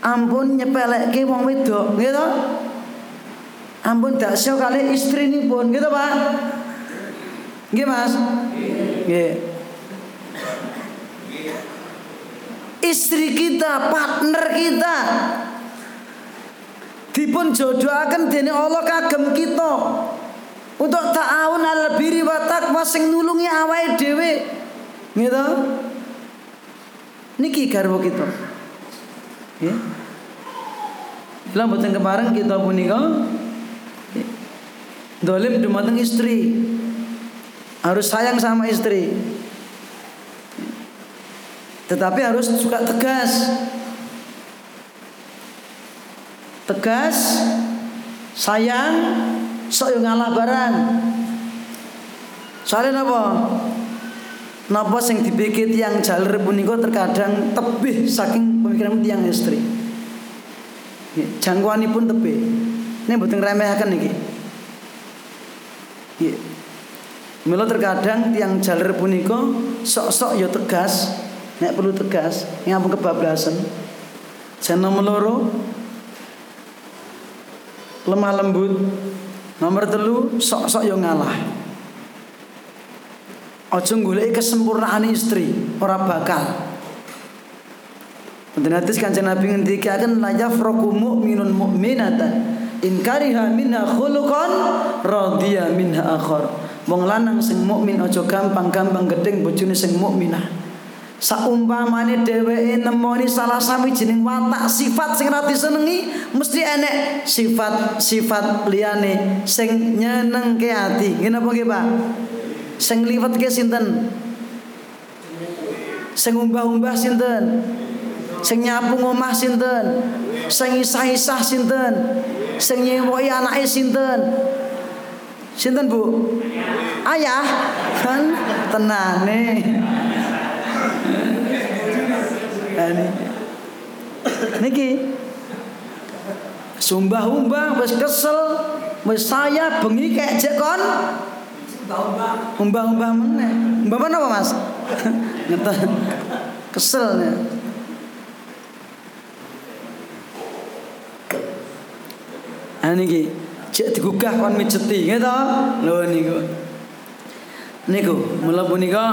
Ampun nyepelekke wong wedok, nggih to? Ampun daksa kali istri ini pun, gitu Pak. Nggih Mas? Nggih. Istri kita, partner kita, dipun jodohaken dening Allah kagem kita untuk ta'awun al biri wa taqwa sing nulungi awake dhewe gitu niki garwa kita. Ya. Lah mboten kemarin kita punika dolim dumateng istri. Harus sayang sama istri. Tetapi harus suka tegas. Tegas sayang sok yang ngalah barang. Soalnya apa Napa sing dipikir yang jalur punika terkadang tebih saking pemikiran tiang istri. pun tebih. Ini remeh remehaken niki. Nggih. Mila terkadang tiang jalur punika sok-sok ya tegas, nek perlu tegas, ngapun kebablasan. Jangan meloro lemah lembut nomor telu sok-sok yang ngalah ojo golek kesempurnaan istri ora bakal Mungkin hadis kanjeng Nabi ngendikaken la yafraqu mu'minun mu'minatan in kariha minha khuluqan radiya minha akhar. Wong lanang sing mukmin aja gampang-gampang gedeng bojone sing mukminah. Saumpamane dheweke nemoni salah sawijining watak sifat sing ra disenengi, mesti enek sifat-sifat liyane sing nyenengke ati. Ngene apa nggih, Pak? Sing liwetke sinten? Sing umbah-umbah sinten? Sing nyapu ngomah sinten? Sing isah-isah sinten? Sing nyewoki anake sinten? Sinten, Bu? Ayah kan. Ini. Niki. Sumbah-umbah wis kesel, wis saya bengi kayak jek kon. Umbah-umbah meneh. Umbah apa Mas? Ngeten. Kesel ya. Ah niki cek digugah kon mijeti gitu. Lho niku. Niku mula punika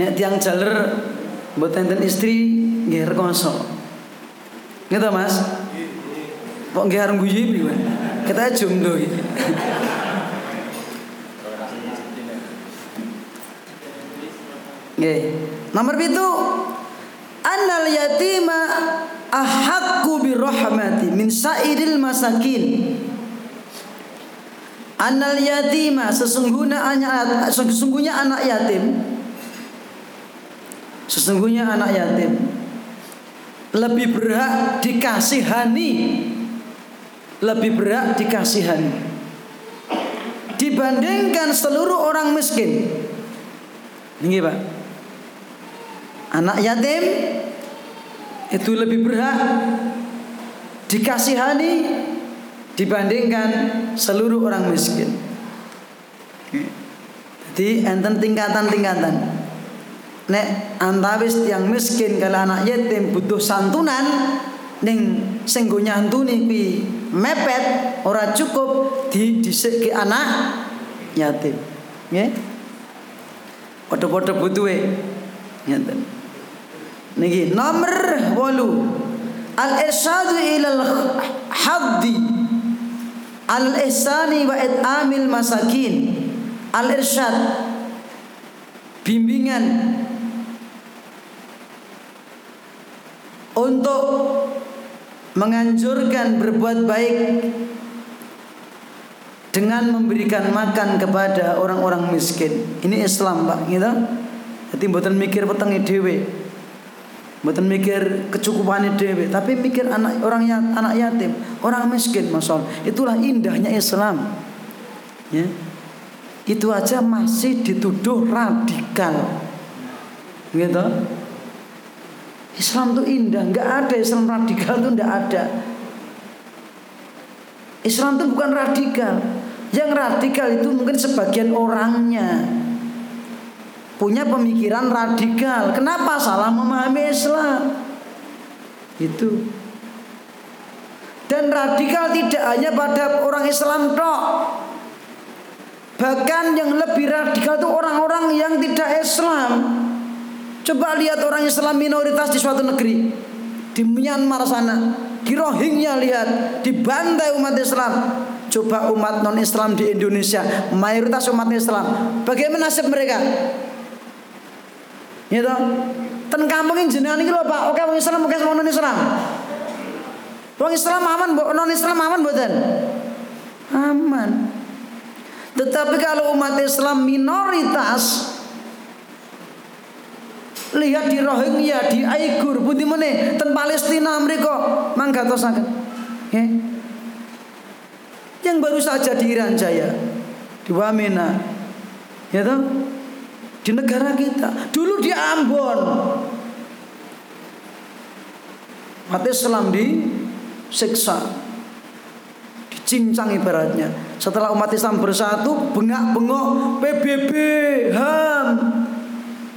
nek tiang jaler mboten enten istri nggih rekoso. Gitu Mas? Kok nggih areng guyu piye? Kita jomblo iki. Nggih. Nomor itu annal yatima ahaqqu birahmati min sairil masakin. Annal yatima sesungguhnya anak sesungguhnya anak yatim. Sesungguhnya anak yatim. Lebih berhak dikasihani. Lebih berhak dikasihani. Dibandingkan seluruh orang miskin. Ini Pak anak yatim itu lebih berhak dikasihani dibandingkan seluruh orang miskin. Jadi enten tingkatan-tingkatan. Nek antawis tiang miskin kalau anak yatim butuh santunan ning sing go nyantuni kuwi mepet ora cukup di dhisik anak yatim. Nggih. Padha-padha butuhe. Ngeten. Niki nomor 8. Al-irsadu ilal haddi al ihsani wa it'amil masakin al irsyad bimbingan untuk menganjurkan berbuat baik dengan memberikan makan kepada orang-orang miskin. Ini Islam, Pak, gitu. Jadi mboten mikir petenge dhewe. Mboten mikir kecukupane dhewe, tapi mikir anak orang ya, anak yatim, orang miskin, masal. Itulah indahnya Islam. Ya. Itu aja masih dituduh radikal. Gitu. Islam tuh indah, nggak ada Islam radikal tuh nggak ada. Islam itu bukan radikal. Yang radikal itu mungkin sebagian orangnya punya pemikiran radikal. Kenapa salah memahami Islam? Itu. Dan radikal tidak hanya pada orang Islam tok. Bahkan yang lebih radikal itu orang-orang yang tidak Islam. Coba lihat orang Islam minoritas di suatu negeri. Di Myanmar sana di Rohingya lihat dibantai umat Islam coba umat non Islam di Indonesia mayoritas umat Islam bagaimana nasib mereka ya toh? Ten kampung jenengan ini lho Pak. Oke wong Islam oke non Islam. Wong Islam aman non Islam aman mboten? Aman. Tetapi kalau umat Islam minoritas lihat di Rohingya, di Aigur, pundi meneh? Ten Palestina mereka manggatosaken. Ya. Yang baru saja di Iran Jaya, di Wamena, ya toh? Di negara kita. Dulu di Ambon. Mati Islam di siksa dicincang ibaratnya setelah umat Islam bersatu bengak-bengok PBB HAM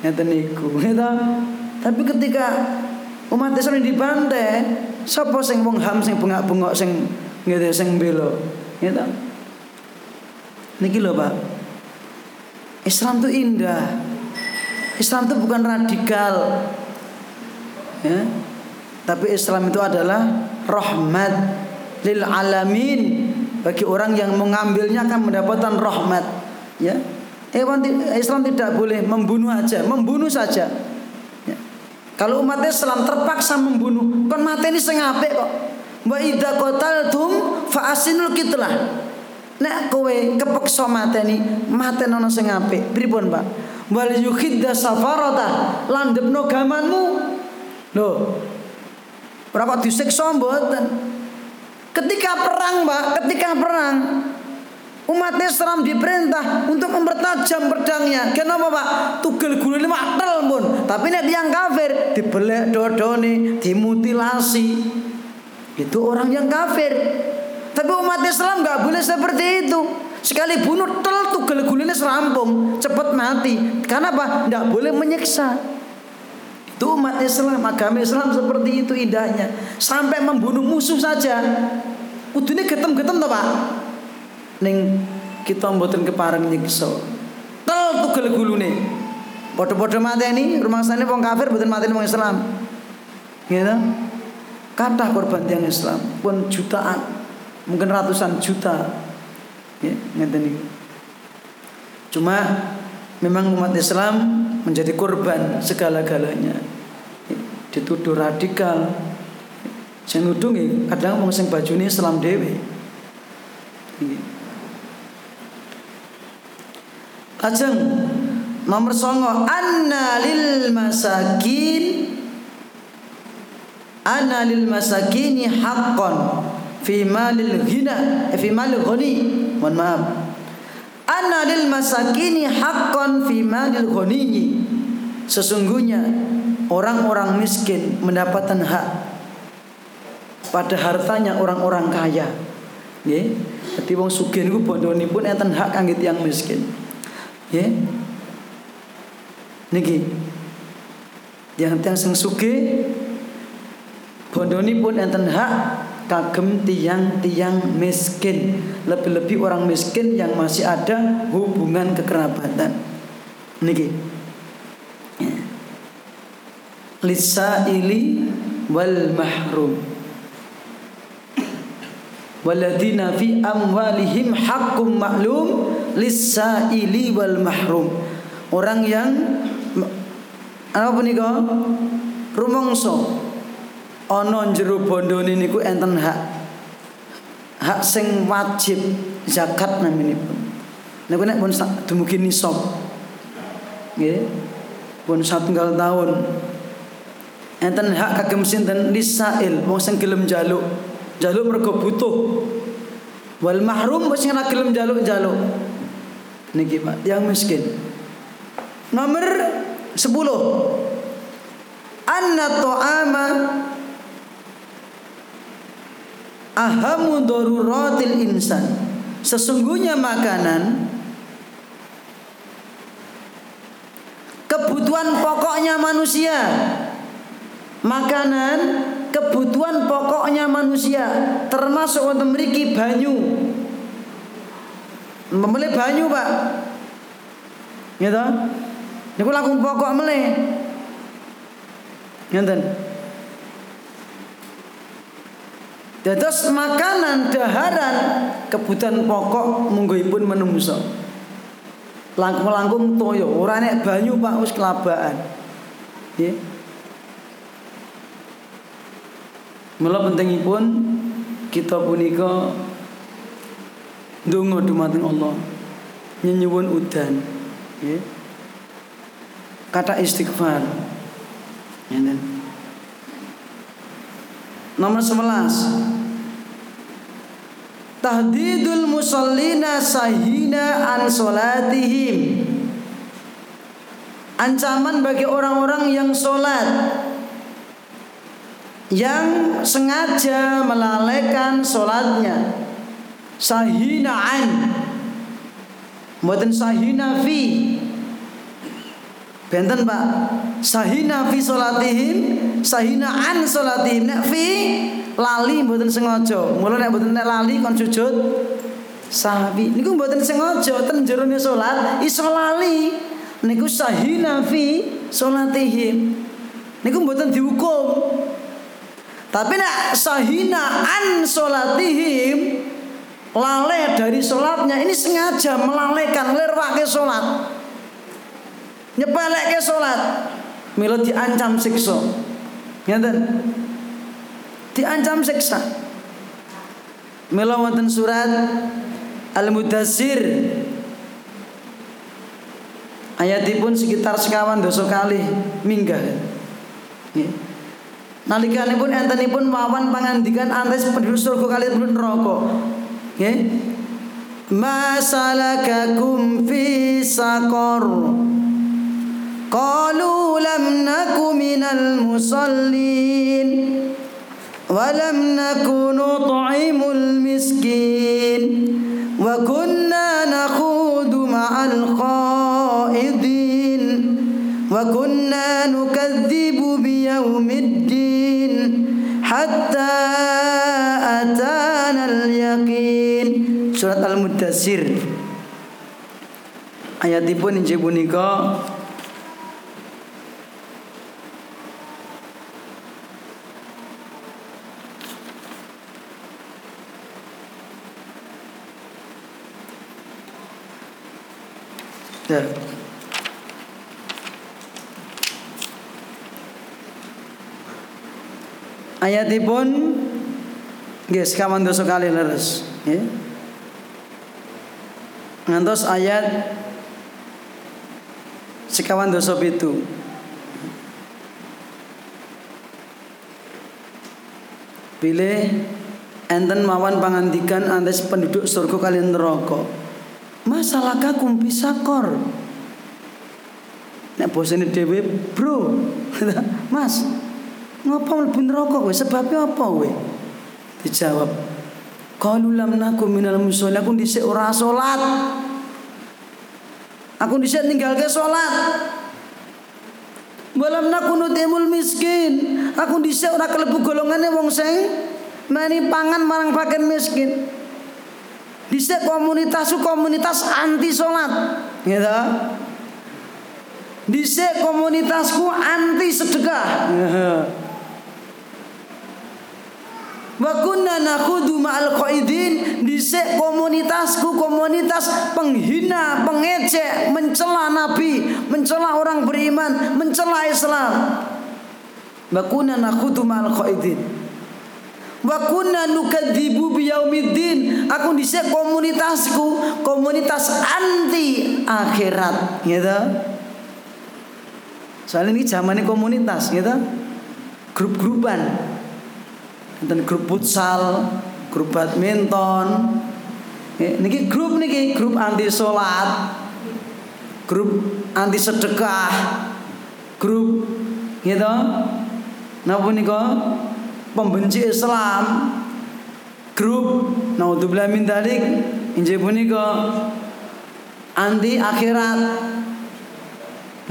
ngeten niku gitu. tapi ketika umat Islam dibantai sapa sing wong ham sing bengak-bengok sing ngene sing belo gitu niki lho Pak Islam itu indah Islam itu bukan radikal ya tapi Islam itu adalah rahmat lil alamin bagi orang yang mengambilnya akan mendapatkan rahmat ya Hewan Islam tidak boleh membunuh aja, membunuh saja. Ya. Kalau umat Islam terpaksa membunuh, kan mati ini sengape kok. Wa idza qataltum fa asinul kitlah. Nek kowe kepeksa mateni, mateni ana sing apik. Pripun, Pak? Wal yukhidda safarata, landepno gamanmu. Lho. Ora kok disiksa. Ketika perang, Pak, ketika perang, Umat Islam diperintah untuk mempertajam pedangnya. Kenapa Pak? Tugel gulune maktel pun. Tapi nek yang kafir dibelek dodone, dimutilasi. Itu orang yang kafir. Tapi umat Islam nggak boleh seperti itu. Sekali bunuh tel tugel gulune serampung, cepat mati. Karena apa? Nggak boleh menyiksa. Itu umat Islam, agama Islam seperti itu indahnya. Sampai membunuh musuh saja. Udune getem-getem toh Pak? ning kita mboten kepareng nyiksa. Tel tugel gulune. Padha-padha mateni rumangsane wong kafir mboten mateni wong Islam. Gitu. Kathah korban tiang Islam pun jutaan, mungkin ratusan juta. Ya. Cuma memang umat Islam menjadi korban segala-galanya. Dituduh radikal. Sing nudungi kadang wong sing bajune Islam dhewe. Lajeng nomor songo anna lil masakin anna lil masakini haqqan fi malil ghina eh, fi malil ghani. Mohon maaf. Anna lil masakini haqqan fi malil ghani. Sesungguhnya orang-orang miskin mendapatkan hak pada hartanya orang-orang kaya. Nggih. Dadi wong sugih niku bondonipun enten hak kangge tiyang miskin. Ya. Niki. Yang tiang sing sugih bondoni pun enten hak kagem tiang-tiang miskin. Lebih-lebih orang miskin yang masih ada hubungan kekerabatan. Niki. Lisaili wal mahrum. Waladina fi amwalihim haqqum ma'lum lisaili wal mahrum. Orang yang apa punika? Rumangsa ana jero bondone niku enten hak. Hak sing wajib zakat naminipun. Niku nek pun dumugi nisab. Nggih. Pun satunggal tahun. Enten hak kagem sinten lisail wong sing gelem njaluk. Njaluk mergo butuh. Wal mahrum sing ora gelem njaluk-njaluk. Niki Pak, yang miskin. Nomor 10. Anna ta'ama ahamu daruratil insan. Sesungguhnya makanan kebutuhan pokoknya manusia. Makanan kebutuhan pokoknya manusia termasuk untuk memiliki banyu. Memilih banyu, Pak. Gitu. Niku laku pokok melih. Ngenten. Dados makanan daharan kebutuhan pokok munggahipun menungso langkung-langkung toyo ora nek banyu Pak wis kelabaan nggih. Mula pentingipun kita punika ndonga dumateng Allah. Nyenyuwun udan. Nggih. Kata istighfar. Ngeten nomor 11 tahdidul musallina sahina an solatihim. Ancaman bagi orang-orang yang solat. Yang sengaja melalaikan solatnya. Sahina an Mboten sahina fi Benten Pak Sahina fi solatihim Sahina an solatihim Nek fi lali mboten sengaja. Mula nek mboten nek lali kon sujud sahwi. Niku mboten sengaja ten jerone salat iso lali. Niku sahina fi salatihim. Niku mboten dihukum. Tapi nek sahina an salatihim lalai dari sholatnya ini sengaja melalaikan lerwake sholat nyepelek ke sholat milo diancam siksa ngeten diancam siksa. Mila wonten surat Al-Mudassir ayatipun sekitar sekawan dosa kali minggah. Nggih. Nalikanipun entenipun wawan pangandikan antes penduduk surga kali penduduk neraka. Nggih. Masalakakum fi saqar Qalu lam naku minal musallin ولم نكن نطعم المسكين وكنا نخوض مع الخائضين وكنا نكذب بيوم الدين حتى أتانا اليقين. Surat Al-Mudassir Ayatipun injih punika Ya. Nggih sekawan dosa kali leres, nggih. Ngantos ayat sekawan dosa pitu. Pilih enten mawan pangandikan antes penduduk surga kalian neraka. Masalah kakum pisakor. Nek bosene dhewe, Bro. Mas, ngapa mlebu neraka kowe? Sebabe apa kowe? Dijawab, Qalu lam nakum minal musallin. Aku dhisik ora salat. Aku dhisik ke salat. Walam nakunu timul miskin. Aku dhisik ora kelebu golongane wong sing mani pangan marang paken miskin. Dhisik komunitas komunitas anti sholat, gitu. Dhisik komunitasku anti sedekah. Wa kunna nakhudu ma'al qaidin dhisik komunitasku komunitas penghina, pengecek, mencela nabi, mencela orang beriman, mencela Islam. Wa kunna nakhudu ma'al qaidin. Wa kunna nukadzibu biyaumiddin. Aku dhisik komunitasku, komunitas anti akhirat, gitu. Soalnya ini zamannya komunitas, gitu. Grup-grupan. Dan grup futsal, grup badminton. Niki grup niki grup anti sholat, grup anti sedekah, grup gitu. Napa nika pembenci Islam grup naudzubillah min dalik injih punika anti akhirat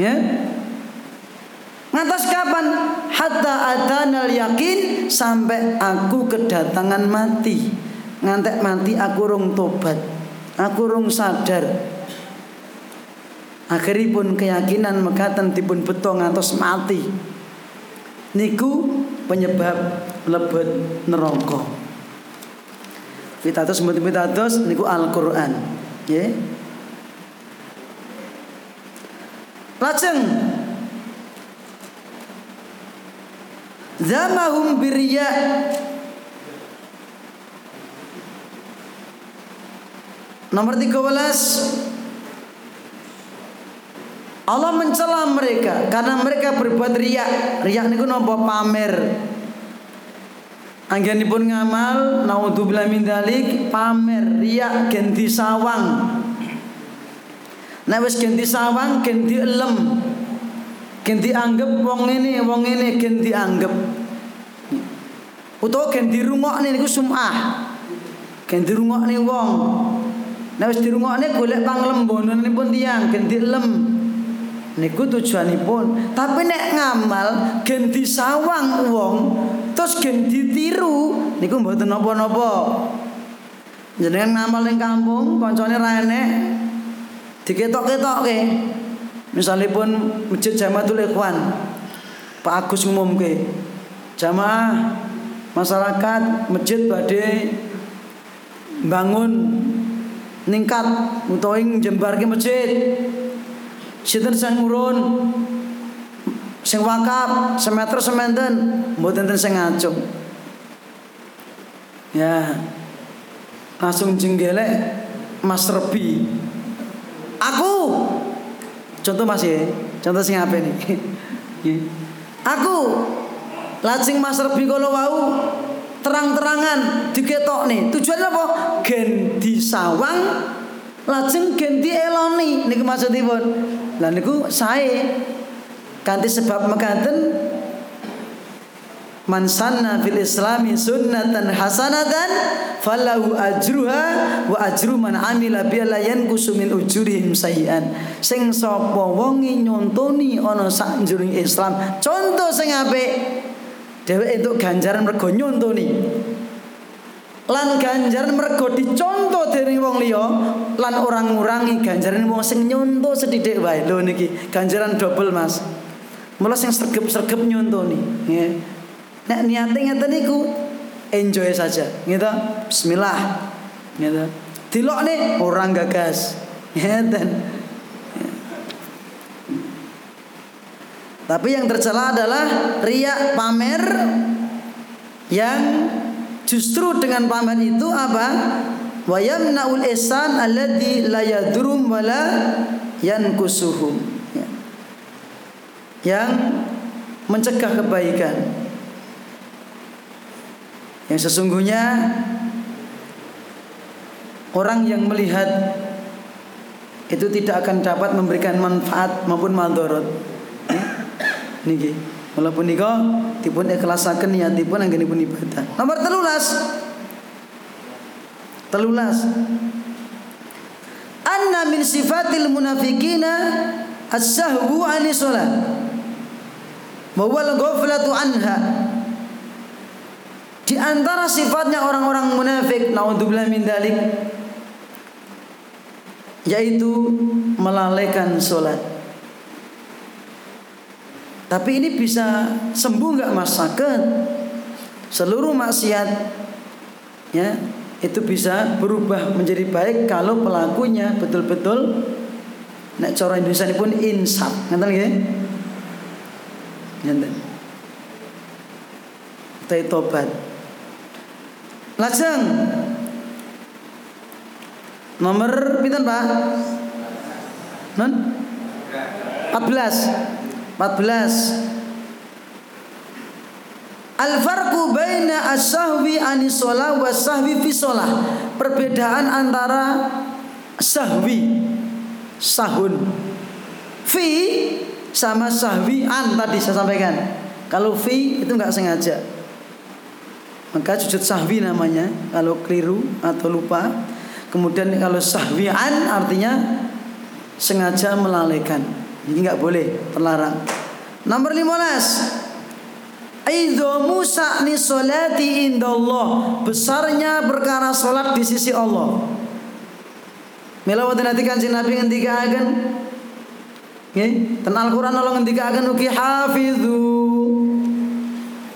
ya Ngantos kapan? Hatta adanal yakin sampai aku kedatangan mati. Ngantek mati aku rung tobat. Aku rung sadar. Akhiripun keyakinan mekaten dipun beto ngantos mati. Niku penyebab lebet neraka. Pitados mboten pitados niku Al-Qur'an. Nggih. Lajeng Zamahum birya Nomor 13 Allah mencela mereka karena mereka berbuat riak. Riak niku napa pamer. Anggenipun ngamal naudzubillah min dalik pamer riak genti sawang. Nek wis genti sawang genti elem. Genti anggap wong ini wong ini genti anggap. Utawa genti rungokne niku sumah. Genti rungokne wong. Nek wis dirungokne golek panglembonanipun tiyang genti elem niku tujuanipun. Tapi nek ngamal gen disawang wong terus gen ditiru niku mboten napa-napa. Jenengan ngamal ning kampung kancane ra enek diketok-ketokke. Misalipun masjid Jamatul Ikhwan Pak Agus ngumumke jamaah masyarakat masjid badhe bangun ningkat utawa jembarke masjid Sinten sing urun sing wakaf semeter sementen mboten enten sing ngacung. Ya. Langsung jenggelek Mas Rebi. Aku contoh Mas ya. Contoh sing apa nih? Aku lajeng Mas Rebi kalau wau terang-terangan diketok nih. Tujuannya apa? Gen disawang lajeng gen dieloni niku maksudipun. Lah niku sae kanthi sebab mekaten Man sanna fil islami sunnatan hasanatan falahu ajruha wa ajru man amila biha la yanqusu min ujurihim sayian. Sing sapa wonge nyontoni ana sakjroning Islam, contoh sing apik dheweke entuk ganjaran mergo nyontoni. Lan ganjaran mergo dicontoh dening wong liya lan orang ngurangi ganjaran wong sing nyontoh sedidik wae. Lho niki ganjaran double Mas. Mula sing sregep-sregep nyontoni, nggih. Nek niate ngeten niku enjoy saja, gitu. Bismillah. Gitu. Dilokne orang gagas. Ngeten. Tapi yang tercela adalah riak pamer yang justru dengan pamer itu apa? Wa yamna'ul ihsan alladzi la yadurum wa la yankusuhum. Ya. Yang mencegah kebaikan. Yang sesungguhnya orang yang melihat itu tidak akan dapat memberikan manfaat maupun madorot. Ya. Niki. Walaupun niko dipun ikhlasaken niatipun anggenipun ibadah. Nomor telulas. Telulas. Anna min sifatil munafikina as-sahwu 'ani shalah. Wa ghaflatu anha. Di antara sifatnya orang-orang munafik naudzubillah min dalik yaitu melalaikan sholat. Tapi ini bisa sembuh nggak mas sakit? Seluruh maksiat ya itu bisa berubah menjadi baik kalau pelakunya betul-betul nek cara Indonesia ini pun insaf, ngerti nggih? Ngerti. Kita tobat. Lajeng Nomor pinten, Pak? Non? 14. 14. Al-farqu baina as-sahwi wa sahwi fi shalah. Perbedaan antara sahwi sahun fi sama sahwi an tadi saya sampaikan. Kalau fi itu enggak sengaja. Maka sujud sahwi namanya kalau keliru atau lupa. Kemudian kalau sahwian artinya sengaja melalaikan. Jadi nggak boleh, terlarang. Nomor 15. Aidhamu sa'ni salati indallah. Besarnya perkara salat di sisi Allah. Mila wonten ati Kanjeng Nabi ngendikaken Nggih, ten Al-Qur'an Allah ngendikaken ugi hafizu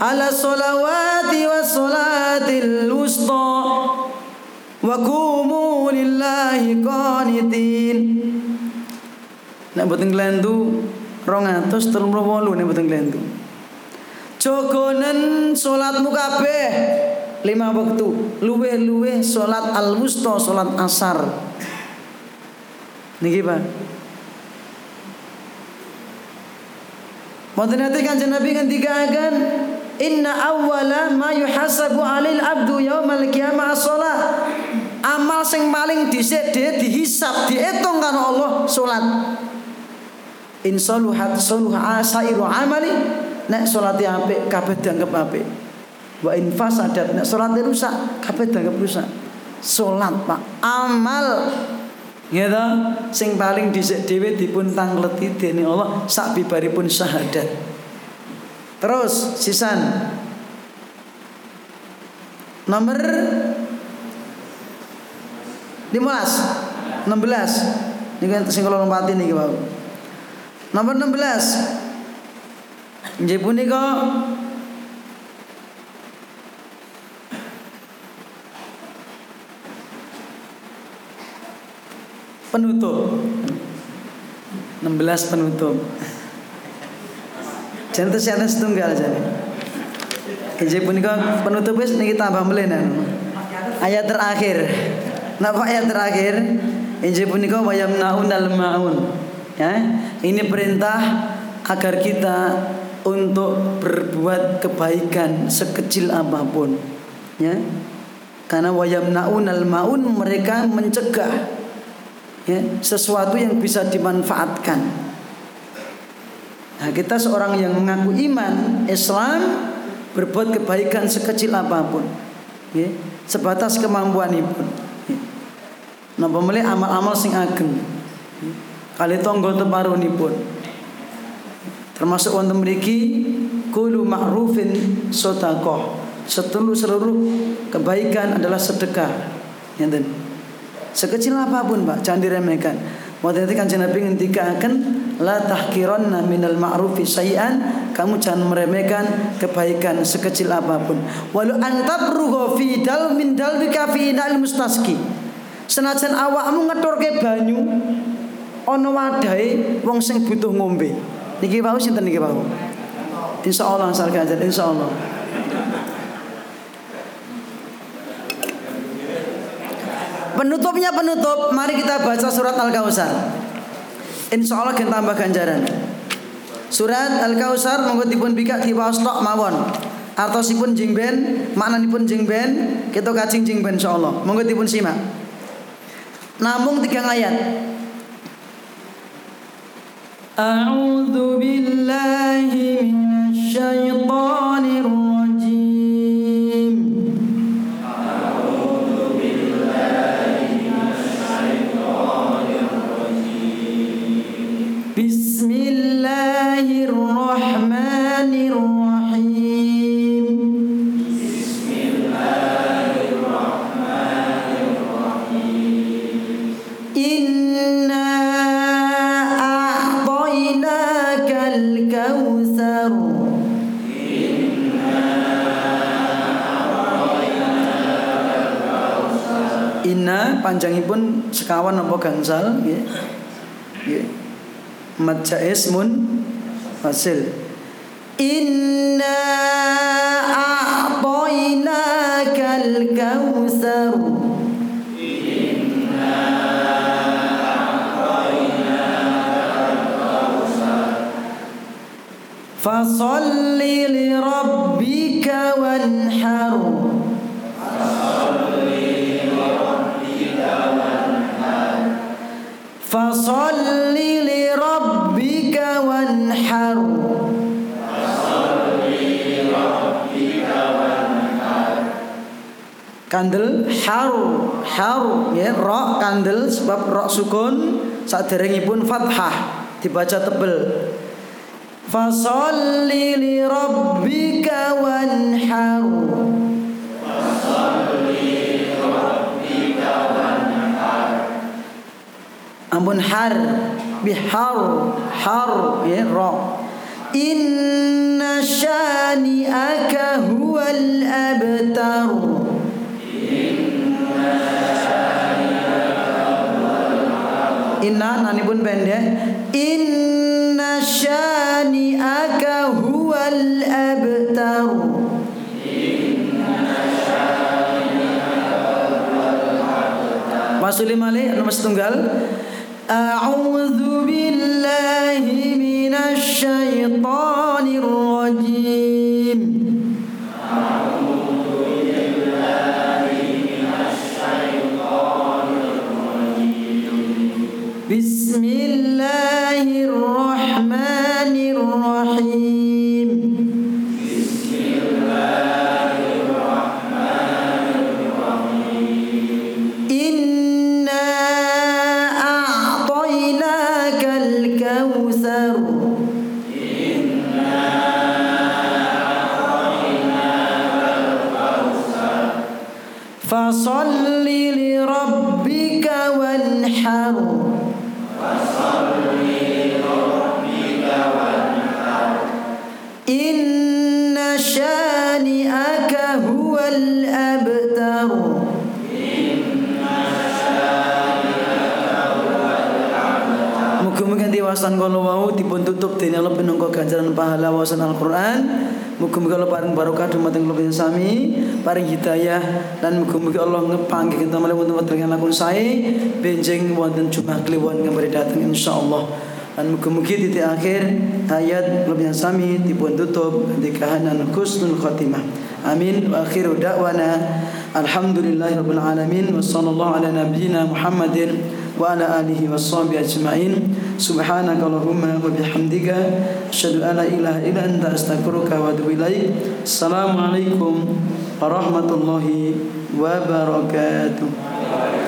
ala salawati was salatil wusta wa kumu lillahi qanitin nek boten glendu 238 nek boten glendu jogonen salatmu kabeh lima waktu luwe-luwe salat al-wusta salat asar niki Pak Mboten nate Kanjeng Nabi ngendikaken Inna awwala ma yuhasabu 'alil abdu yaumal qiyamah shalah. Amal sing paling dhisik dhewe dihisab, diitung karo Allah salat. In saluhat saluha asairu amali nek salate apik kabeh dianggap apik. Wa in fasadat nek salate rusak kabeh dianggap rusak. Salat Pak, amal Ya sing paling dhisik dhewe dipun tangleti dening Allah sak bibaripun syahadat. Terus sisan nomor 15 16 niki sing kula lompati niki Pak. Nomor 16 Nggih punika. Penutup. 16 penutup. Jangan tersiana setunggal jadi Jadi punika penutup wis niki tambah melenan Ayat terakhir. Napa ayat terakhir? Injil punika wayam naun al maun ya ini perintah agar kita untuk berbuat kebaikan sekecil apa pun ya karena wayam naun al maun mereka mencegah ya, sesuatu yang bisa dimanfaatkan. Nah, kita seorang yang mengaku iman Islam berbuat kebaikan sekecil apa pun, ya, sebatas kemampuan ibu. Ya. Nah, pemilih amal-amal sing ageng. Ya. Kali tonggo pun. Termasuk wonten mriki kulu ma'rufin sotakoh. Seluruh seluruh kebaikan adalah sedekah. Ngeten. Ya, Sekecil apa pun Pak, jangan diremehkan. Waktu itu kan Nabi ngendikaken la tahkiranna minal ma'rufi syai'an, kamu jangan meremehkan kebaikan sekecil apa pun. Walau antabrugha fi dal min dalbika fi inal mustaski. Senajan awakmu ngeturke banyu ana wadahe wong sing butuh ngombe. Niki wau sinten niki wau? Insyaallah asal kajar insyaallah. Penutupnya penutup, mari kita baca surat Al-Kausar. Insya Allah kita tambah ganjaran. Surat Al-Kausar monggo dipun bika diwaos tok mawon. Artosipun jingben, maknanipun jingben, kita kacing jingben Allah. Monggo dipun simak. Namung tiga ayat. أعوذ بالله من الشيطان panjangipun sekawan apa gangsal nggih. Nggih. Madja ismun fasil. Inna a'tainakal kautsar. Fasalli li rabbika wanhar. Kandel har har ya rok kandel sebab rok sukun saderengipun fathah dibaca tebel. Fasalli li rabbika wanhar. Ampun har bihar har ya ro inna syani'aka huwal abtar. Inna nani pun pendek. Inna syani'aka huwal abtar. Masuk lima li, nomor setunggal أعوذ بالله من الشيطان tutup dene Allah pinangka ganjaran pahala wawasan Al-Qur'an. Muga-muga Allah paring barokah dumateng kula sami, paring hidayah dan muga-muga Allah ngepanggih kita malih wonten wekdal lakon sae benjing wonten Jumat kliwon kembali datang insyaallah. Dan muga-muga titik akhir ayat lebih sami dipun tutup di kahanan husnul khatimah. Amin wa akhiru da'wana alhamdulillahirabbil alamin wa sallallahu Muhammadin wa ala alihi washabihi ajma'in. Subhanaka Allahumma wa bihamdika asyhadu an la ilaha illa anta astaghfiruka wa atubu ilaik. Assalamualaikum warahmatullahi wabarakatuh.